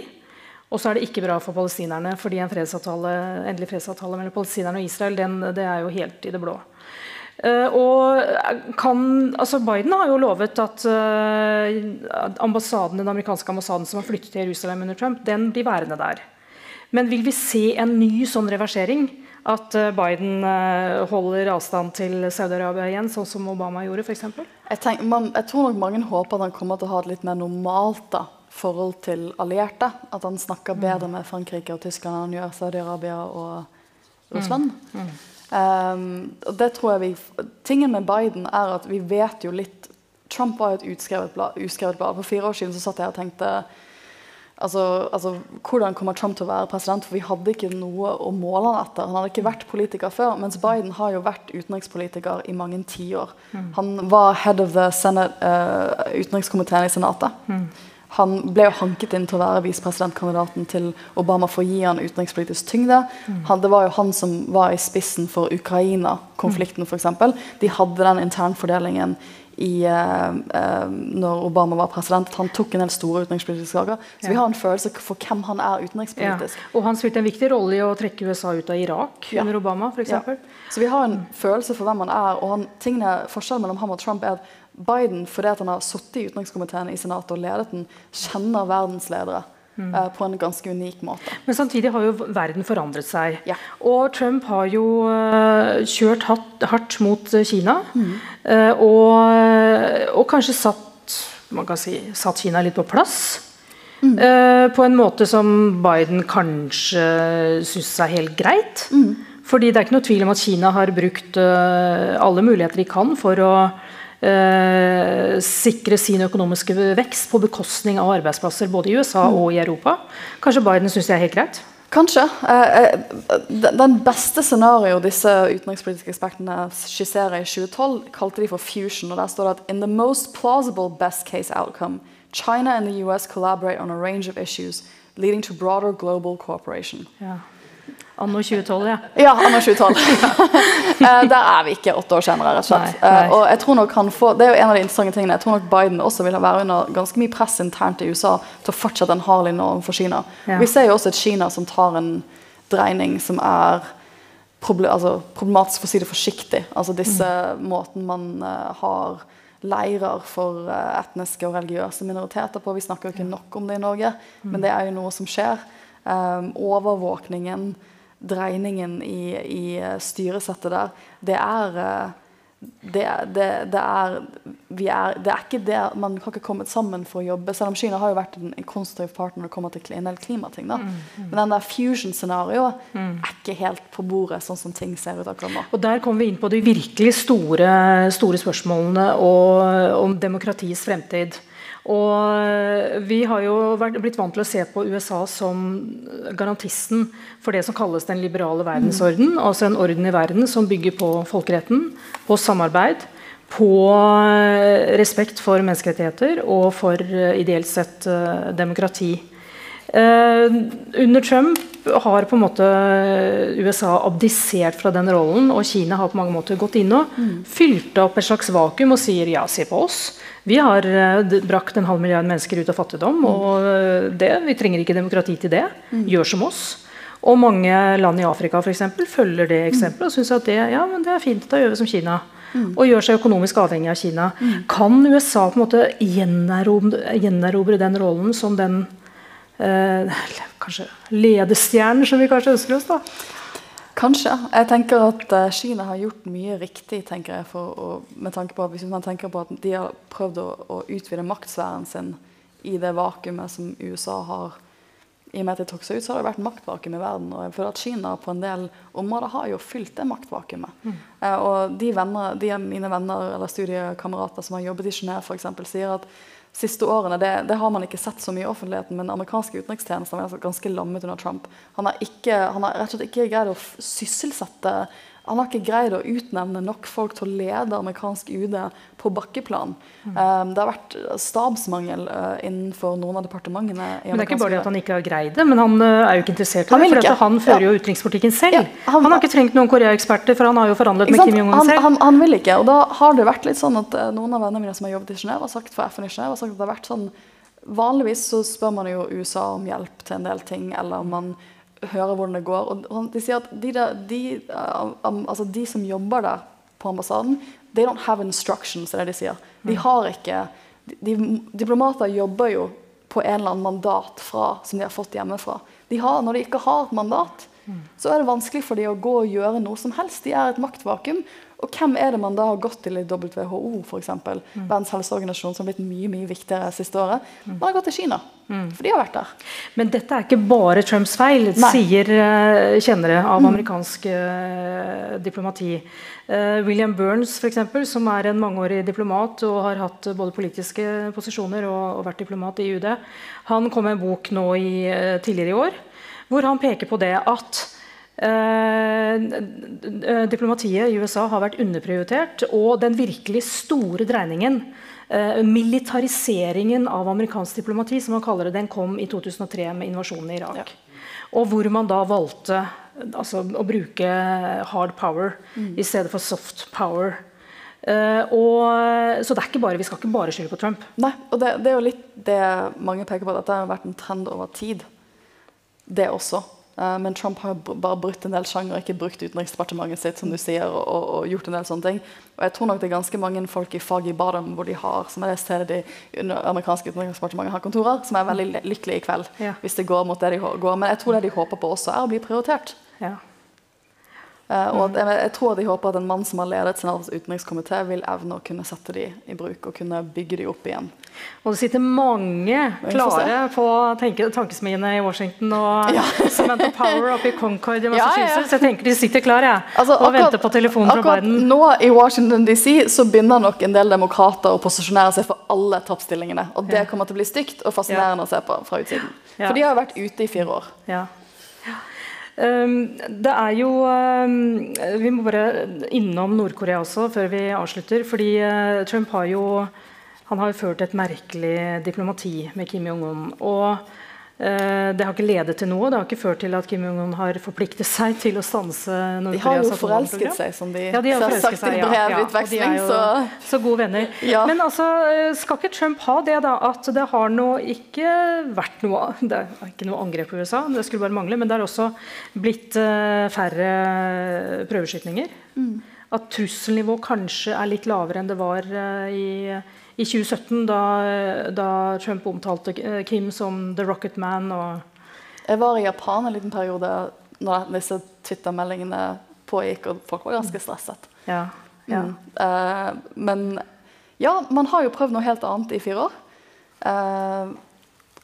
Speaker 2: Og så er det ikke bra for palestinerne, fordi en fredsavtale, endelig fredsavtale mellom palestinerne og Israel den, det er jo helt i det blå. Uh, og kan, altså Biden har jo lovet at uh, ambassaden, den amerikanske ambassaden som har flyttet til Jerusalem under Trump, den blir værende der. Men vil vi se en ny sånn reversering? At Biden holder avstand til Saudi-Arabia igjen, sånn som Obama gjorde? For
Speaker 3: jeg, tenker, man, jeg tror nok mange håper at han kommer til å ha det litt mer normalt da, forhold til allierte. At han snakker mm. bedre med Frankrike og Tyskland enn han gjør Saudi-Arabia og Russland. Mm. Um, og det tror jeg vi Tingen med Biden er at vi vet jo litt Trump var jo et utskrevet blad, uskrevet blad. For fire år siden så satt jeg og tenkte altså, altså, Hvordan kommer Trump til å være president? For vi hadde ikke noe å måle han etter. Han hadde ikke vært politiker før. Mens Biden har jo vært utenrikspolitiker i mange tiår. Mm. Han var head of the Senate, uh, utenrikskomiteen i Senatet. Mm. Han ble jo hanket inn til å være visepresidentkandidaten til Obama for å gi han utenrikspolitisk tyngde. Mm. Han, det var jo han som var i spissen for Ukraina-konflikten, f.eks. De hadde den internfordelingen i, uh, uh, når Obama var president. Han tok en del store utenrikspolitiske saker. Så ja. vi har en følelse for hvem han er utenrikspolitisk.
Speaker 2: Ja. Og han spilte en viktig rolle i å trekke USA ut av Irak ja. under Obama, f.eks. Ja.
Speaker 3: Så vi har en mm. følelse for hvem han er. Og han, tingene, forskjellen mellom ham og Trump er at Biden, fordi han har sittet i utenrikskomiteen i Senatet og ledet den, kjenner verdensledere. Mm. Uh, på en ganske unik måte.
Speaker 2: Men samtidig har jo verden forandret seg. Ja. Og Trump har jo uh, kjørt hardt, hardt mot uh, Kina. Mm. Og, og, kanskje satt, man kan si, satt Kina litt på plass. Mm. på en måte som Biden kanskje syns er helt greit. Mm. Fordi det er ikke noe tvil om at Kina har brukt alle muligheter de kan for å eh, sikre sin økonomiske vekst på bekostning av arbeidsplasser både i USA og i Europa. Kanskje Biden syns det er helt greit?
Speaker 3: Kanskje. Eh, eh den beste scenarioet disse utenrikspolitiske ekspertene skisserer i 2012, kalte de for fusion. og Der står det at in the most plausible best case outcome, China and the US collaborate on a range of issues leading to broader global cooperation.
Speaker 2: Ja. Anno 2012, ja.
Speaker 3: Ja, anno 2012. Eh, der er vi ikke åtte år senere, rett og slett. Nei, nei. Uh, og jeg tror nok han får, Det er jo en av de interessante tingene. Jeg tror nok Biden også vil være under ganske mye press internt i USA til å fortsette en hard linje overfor Kina. Ja. Vi ser jo også et Kina som tar en dreining som er altså, problematisk, for å si det forsiktig. Altså disse mm. måten man uh, har leirer for etniske og religiøse minoriteter på. Vi snakker jo ikke nok om det i Norge, mm. men det er jo noe som skjer. Overvåkningen dreiningen i, i eh, styresettet der, det er eh, det, det, det, er, er, det er ikke det Man har ikke kommet sammen for å jobbe. Selv om Kina har jo vært en, en konstruktiv partner når det kommer til en del klimating. da. Mm, mm. Men den der fusion-scenarioet mm. er ikke helt på bordet, sånn som ting ser ut akkurat nå.
Speaker 2: Og Der kommer vi inn på de virkelig store, store spørsmålene og, om demokratiets fremtid. Og eh, vi har jo vært, blitt vant til å se på USA som garantisten for det som kalles den liberale verdensorden. Mm. Altså en orden i verden som bygger på folkeretten, på samarbeid, på eh, respekt for menneskerettigheter og for eh, ideelt sett demokrati. under Trump har på en måte USA abdisert fra den rollen, og Kina har på mange måter gått inn og mm. fylt opp et slags vakuum og sier ja, se på oss. Vi har uh, brakt en halv milliard mennesker ut av fattigdom. Mm. og eh, det, Vi trenger ikke demokrati til det. Mm. Gjør som oss. Og mange land i Afrika for eksempel, følger det eksempelet og syns at det, ja, det, er fint. Da gjør vi som Kina. Mm. Og gjør seg økonomisk avhengig av Kina. Mm. Kan USA på en måte gjenerobre, gjenerobre den rollen som den eh, kanskje ledestjernen som vi kanskje ønsker oss? da?
Speaker 3: Kanskje. Jeg tenker at uh, Kina har gjort mye riktig tenker jeg, og, med tanke på at Hvis man tenker på at de har prøvd å, å utvide maktsfæren sin i det vakuumet som USA har i og med at de tok seg ut, så har det vært maktvakuum i verden. Og jeg føler at Kina på en del områder har jo fylt det maktvakuumet. Mm. Uh, og de, venner, de mine venner eller studiekamerater som har jobbet i Genéve, f.eks., sier at siste årene, det, det, har man ikke sett så mye i offentligheten, men amerikanske utenrikstjenester er ganske lammet under Trump. Han har, han har rett og slett ikke greid å sysselsette han har ikke greid å utnevne nok folk til å lede amerikansk UD på bakkeplan. Mm. Um, det har vært stabsmangel uh, innenfor noen av departementene.
Speaker 2: men Det er ikke bare det at han ikke har greid det, men han uh, er jo ikke interessert i det. For han fører ja. jo utenrikspolitikken selv. Ja, han, han, har ikke trengt noen Korea-eksperter, for han har jo forhandlet med Kim Jong-un selv.
Speaker 3: Han, han, vil ikke, og da har det vært litt sånn at uh, noen av vennene mine som har jobbet i Genève, har sagt for FN i Genève, har sagt at det har vært sånn Vanligvis så spør man jo USA om hjelp til en del ting, eller om man høre hvordan det går. Og de sier at de, der, de, um, altså de, som jobber der på ambassaden, they don't have instructions, er det de sier. De mm. har ikke de, Diplomater jobber jo på en eller annen mandat fra, som de har fått hjemmefra. De har, når de ikke har et mandat, mm. så er det vanskelig for dem å gå og gjøre noe som helst. De er et maktvakuum. Og hvem er det man da har gått til i WHO, f.eks., mm. Verdens helseorganisasjon, som har blitt mye mye viktigere siste året? Man har gått til Kina. Mm. For de har vært der.
Speaker 2: Men dette er ikke bare Trumps feil, Nei. sier uh, kjennere av mm. amerikansk uh, diplomati. Uh, William Burns, for eksempel, som er en mangeårig diplomat og har hatt både politiske posisjoner og, og vært diplomat i UD, han kom med en bok nå i, tidligere i år hvor han peker på det at Eh, diplomatiet i USA har vært underprioritert. Og den virkelig store dreiningen, eh, militariseringen av amerikansk diplomati, som man kaller det, den kom i 2003 med invasjonen i Irak. Ja. Og hvor man da valgte altså, å bruke hard power mm. i stedet for soft power. Uh, og, så det er ikke bare, vi skal ikke bare skylde på Trump.
Speaker 3: Nei, og det, det, er jo litt det mange peker på, at det har vært en trend over tid. Det også. Uh, men Trump har bare brutt en del sjanger, ikke brukt utenriksdepartementet sitt, som du sier, og, og, gjort en del sånne ting. Og jeg tror nok det er ganske mange folk i faget i Badam hvor de har, som er det stedet de amerikanske utenriksdepartementet har kontorer, som er veldig lykkelige i kveld. Ja. Hvis det går mot det de går. Men jeg tror det de håper på også, er å bli prioritert. Ja. Uh, og jeg, jeg, tror de håper at en mann som har ledet senatets utenrikskomité, vil evne å kunne sette de i bruk og kunne bygge de opp igjen.
Speaker 2: Og det sitter mange klare på tankesmiene i Washington og ja. Samantha Power oppe i Concord i Massachusetts. Ja, ja. Så jeg tenker de sitter klare ja, altså, og akkurat, venter på telefonen fra Biden.
Speaker 3: Nå i Washington DC så begynner nok en del demokrater å posisjonere seg for alle toppstillingene. Og det kommer til å bli stygt og fascinerende å se på fra utsiden. For de har jo vært ute i fire år. Ja.
Speaker 2: Ehm, det er jo ehm, Vi må bare innom Nord-Korea også før vi avslutter. fordi eh, Trump har jo han har ført et merkelig diplomati med Kim Jong-un. og det har ikke ledet til noe. Det har ikke ført til at Kim Jong-un har forpliktet seg til å stanse
Speaker 3: De har jo forelsket seg, som de, ja, de har sagt i brevutveksling. Ja, ja.
Speaker 2: Så. så gode venner. Ja. Men altså, eh, skal ikke Trump ha det, da? At det har nå ikke vært noe Det er ikke noe angrep på USA, det skulle bare mangle. Men det har også blitt uh, færre prøveskytninger. Mm. At trusselnivået kanskje er litt lavere enn det var i i 2017, da, da, Trump omtalte Kim som 'the rocket man'.
Speaker 3: jeg var i Japan en liten periode når disse Twitter-meldingene pågikk, og folk var ganske stresset. Ja, ja. Mm. Uh, men ja, man har jo prøvd noe helt annet i fire år. Uh,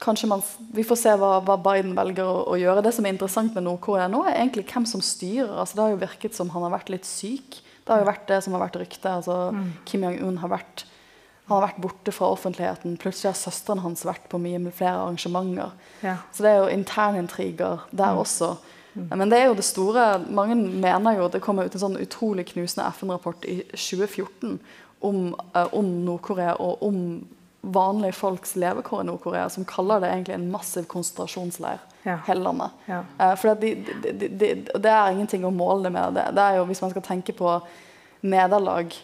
Speaker 3: kanskje man, Vi får se hva, hva Biden velger å, å, gjøre. Det som er interessant med Nord-Korea nå, er egentlig hvem som styrer. Altså, det har jo virket som han har vært litt syk. Det har jo vært det som har vært ryktet. Altså, mm. Kim Jong-un har vært han har vært borte fra offentligheten. Plutselig har søsteren hans vært på mye med flere arrangementer. Ja. Så det er jo internintriger der mm. også. Mm. Men det er jo det store Mange mener jo det kommer ut en sånn utrolig knusende FN-rapport i 2014 om, uh, om Nord-Korea og om vanlige folks levekår i Nord-Korea, som kaller det egentlig en massiv konsentrasjonsleir. Ja. hele landet. Ja. Uh, for det, de, de, de, det er ingenting å måle det med. Det, det er jo, Hvis man skal tenke på nederlag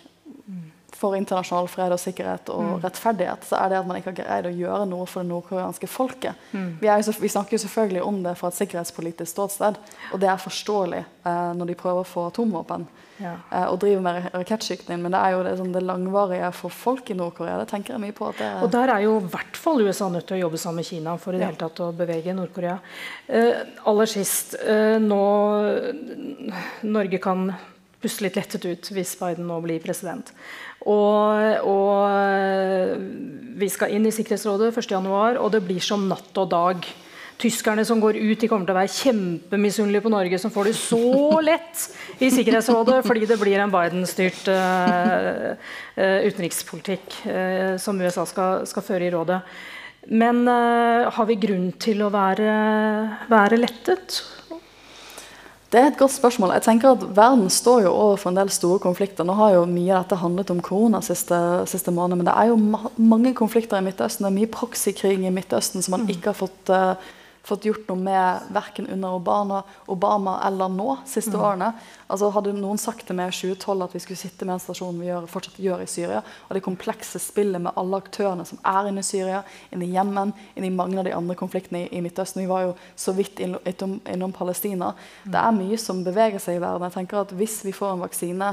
Speaker 3: for internasjonal fred og sikkerhet og mm. rettferdighet, så er det at man ikke har greid å gjøre noe for det nordkoreanske folket. Mm. Vi, jo, vi, snakker jo selvfølgelig om det fra et sikkerhetspolitisk ståsted, og det er forståelig eh, når de prøver å få atomvåpen ja. eh, og driver med rakettskyting, men det er jo det, sånn, det, langvarige for folk i Nord-Korea. Det tenker jeg mye på.
Speaker 2: og der er jo i hvert fall USA nødt til å jobbe sammen med Kina for i det hele tatt å bevege Nord-Korea. Eh, aller sist, eh, nå Norge kan puste litt lettet ut hvis Biden nå blir president. Og, og, vi skal inn i Sikkerhetsrådet 1.1, og det blir som natt og dag. Tyskerne som går ut, de kommer til å være kjempemisunnelige på Norge, som får det så lett i Sikkerhetsrådet fordi det blir en Biden-styrt uh, utenrikspolitikk uh, som USA skal, skal, føre i rådet. Men har vi grunn til å være, være lettet?
Speaker 3: Det er et godt spørsmål. Jeg tenker at Verden står jo overfor en del store konflikter. Nå har jo mye av dette handlet om korona siste, siste måned, men det er jo ma mange konflikter i Midtøsten. Det er mye proxykrig i Midtøsten som man mm. ikke har fått uh, fått gjort noe med verken under Obama, Obama eller nå, siste mm. årene. Altså Hadde noen sagt til meg i 2012 at vi skulle sitte med en stasjon vi gjør, fortsatt gjør i Syria, og det komplekse spillet med alle aktørene som er inne i Syria, inne i Jemen, inne i mange av de andre konfliktene i, i Midtøsten Vi var jo så vidt innom, innom Palestina. Mm. Det er mye som beveger seg i verden. Jeg tenker at Hvis vi får en vaksine,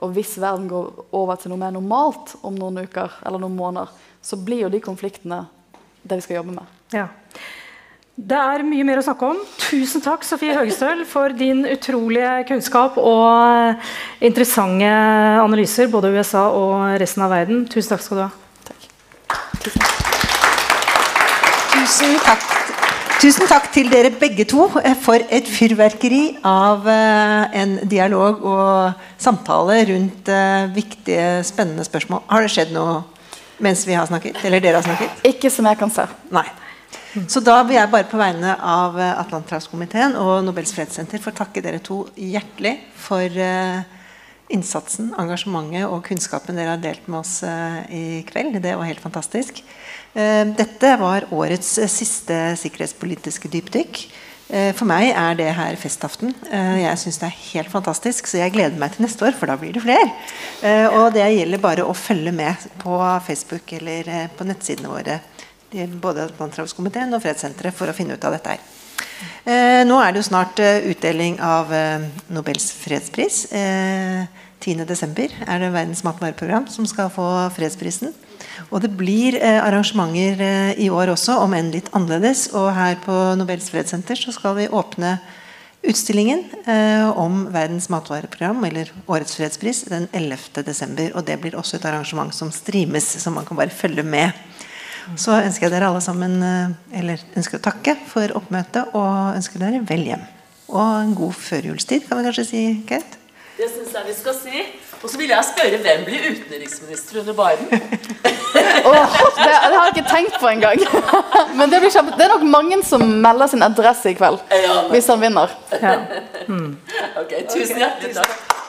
Speaker 3: og hvis verden går over til noe mer normalt om noen uker eller noen måneder, så blir jo de konfliktene det vi skal jobbe med.
Speaker 2: Ja. Det er mye mer å snakke om. Tusen takk Sofie Høgestøl, for din utrolige kunnskap og interessante analyser, både USA og resten av verden. Tusen takk skal du ha.
Speaker 3: Takk.
Speaker 4: Tusen takk. Tusen takk til dere begge to for et fyrverkeri av eh, en dialog og samtale rundt eh, viktige, spennende spørsmål. Har det skjedd noe mens vi har snakket? Eller dere har snakket?
Speaker 3: Ikke som jeg kan se.
Speaker 4: Nei. Så da vil jeg bare på vegne av eh, Atlanterhavskomiteen og Nobels fredssenter få takke dere to hjertelig for eh, innsatsen, engasjementet og kunnskapen dere har delt med oss eh, i kveld. Det var helt fantastisk. Dette var årets siste sikkerhetspolitiske dypdykk. For meg er det her festaften. Jeg syns det er helt fantastisk, så jeg gleder meg til neste år, for da blir det flere. Og det gjelder bare å følge med på Facebook eller på nettsidene våre. Både Atlanterhavskomiteen og Fredssenteret for å finne ut av dette her. Eh, nå er det jo snart eh, utdeling av eh, Nobels fredspris. Eh, 10.12. er det Verdens matvareprogram som skal få fredsprisen. Og det blir eh, arrangementer eh, i år også, om enn litt annerledes. Og her på Nobels fredssenter så skal vi åpne utstillingen eh, om Verdens matvareprogram, eller Årets fredspris, den 11. desember. Og det blir også et arrangement som streames, så man kan bare følge med. Så ønsker jeg dere alle sammen eh, Eller ønsker å takke for oppmøtet og ønsker dere vel hjem. Og en god førjulstid, kan vi kanskje si, Kate?
Speaker 1: Det syns jeg vi skal si. Og så vil jeg spørre hvem blir utenriksminister under Biden?
Speaker 3: oh, det, det har jeg ikke tenkt på engang. Men det, blir kjempe, det er nok mange som melder sin adresse i kveld.
Speaker 1: Ja,
Speaker 3: Hvis han vinner.
Speaker 2: Ja.
Speaker 1: Ok, tusen hjertelig takk.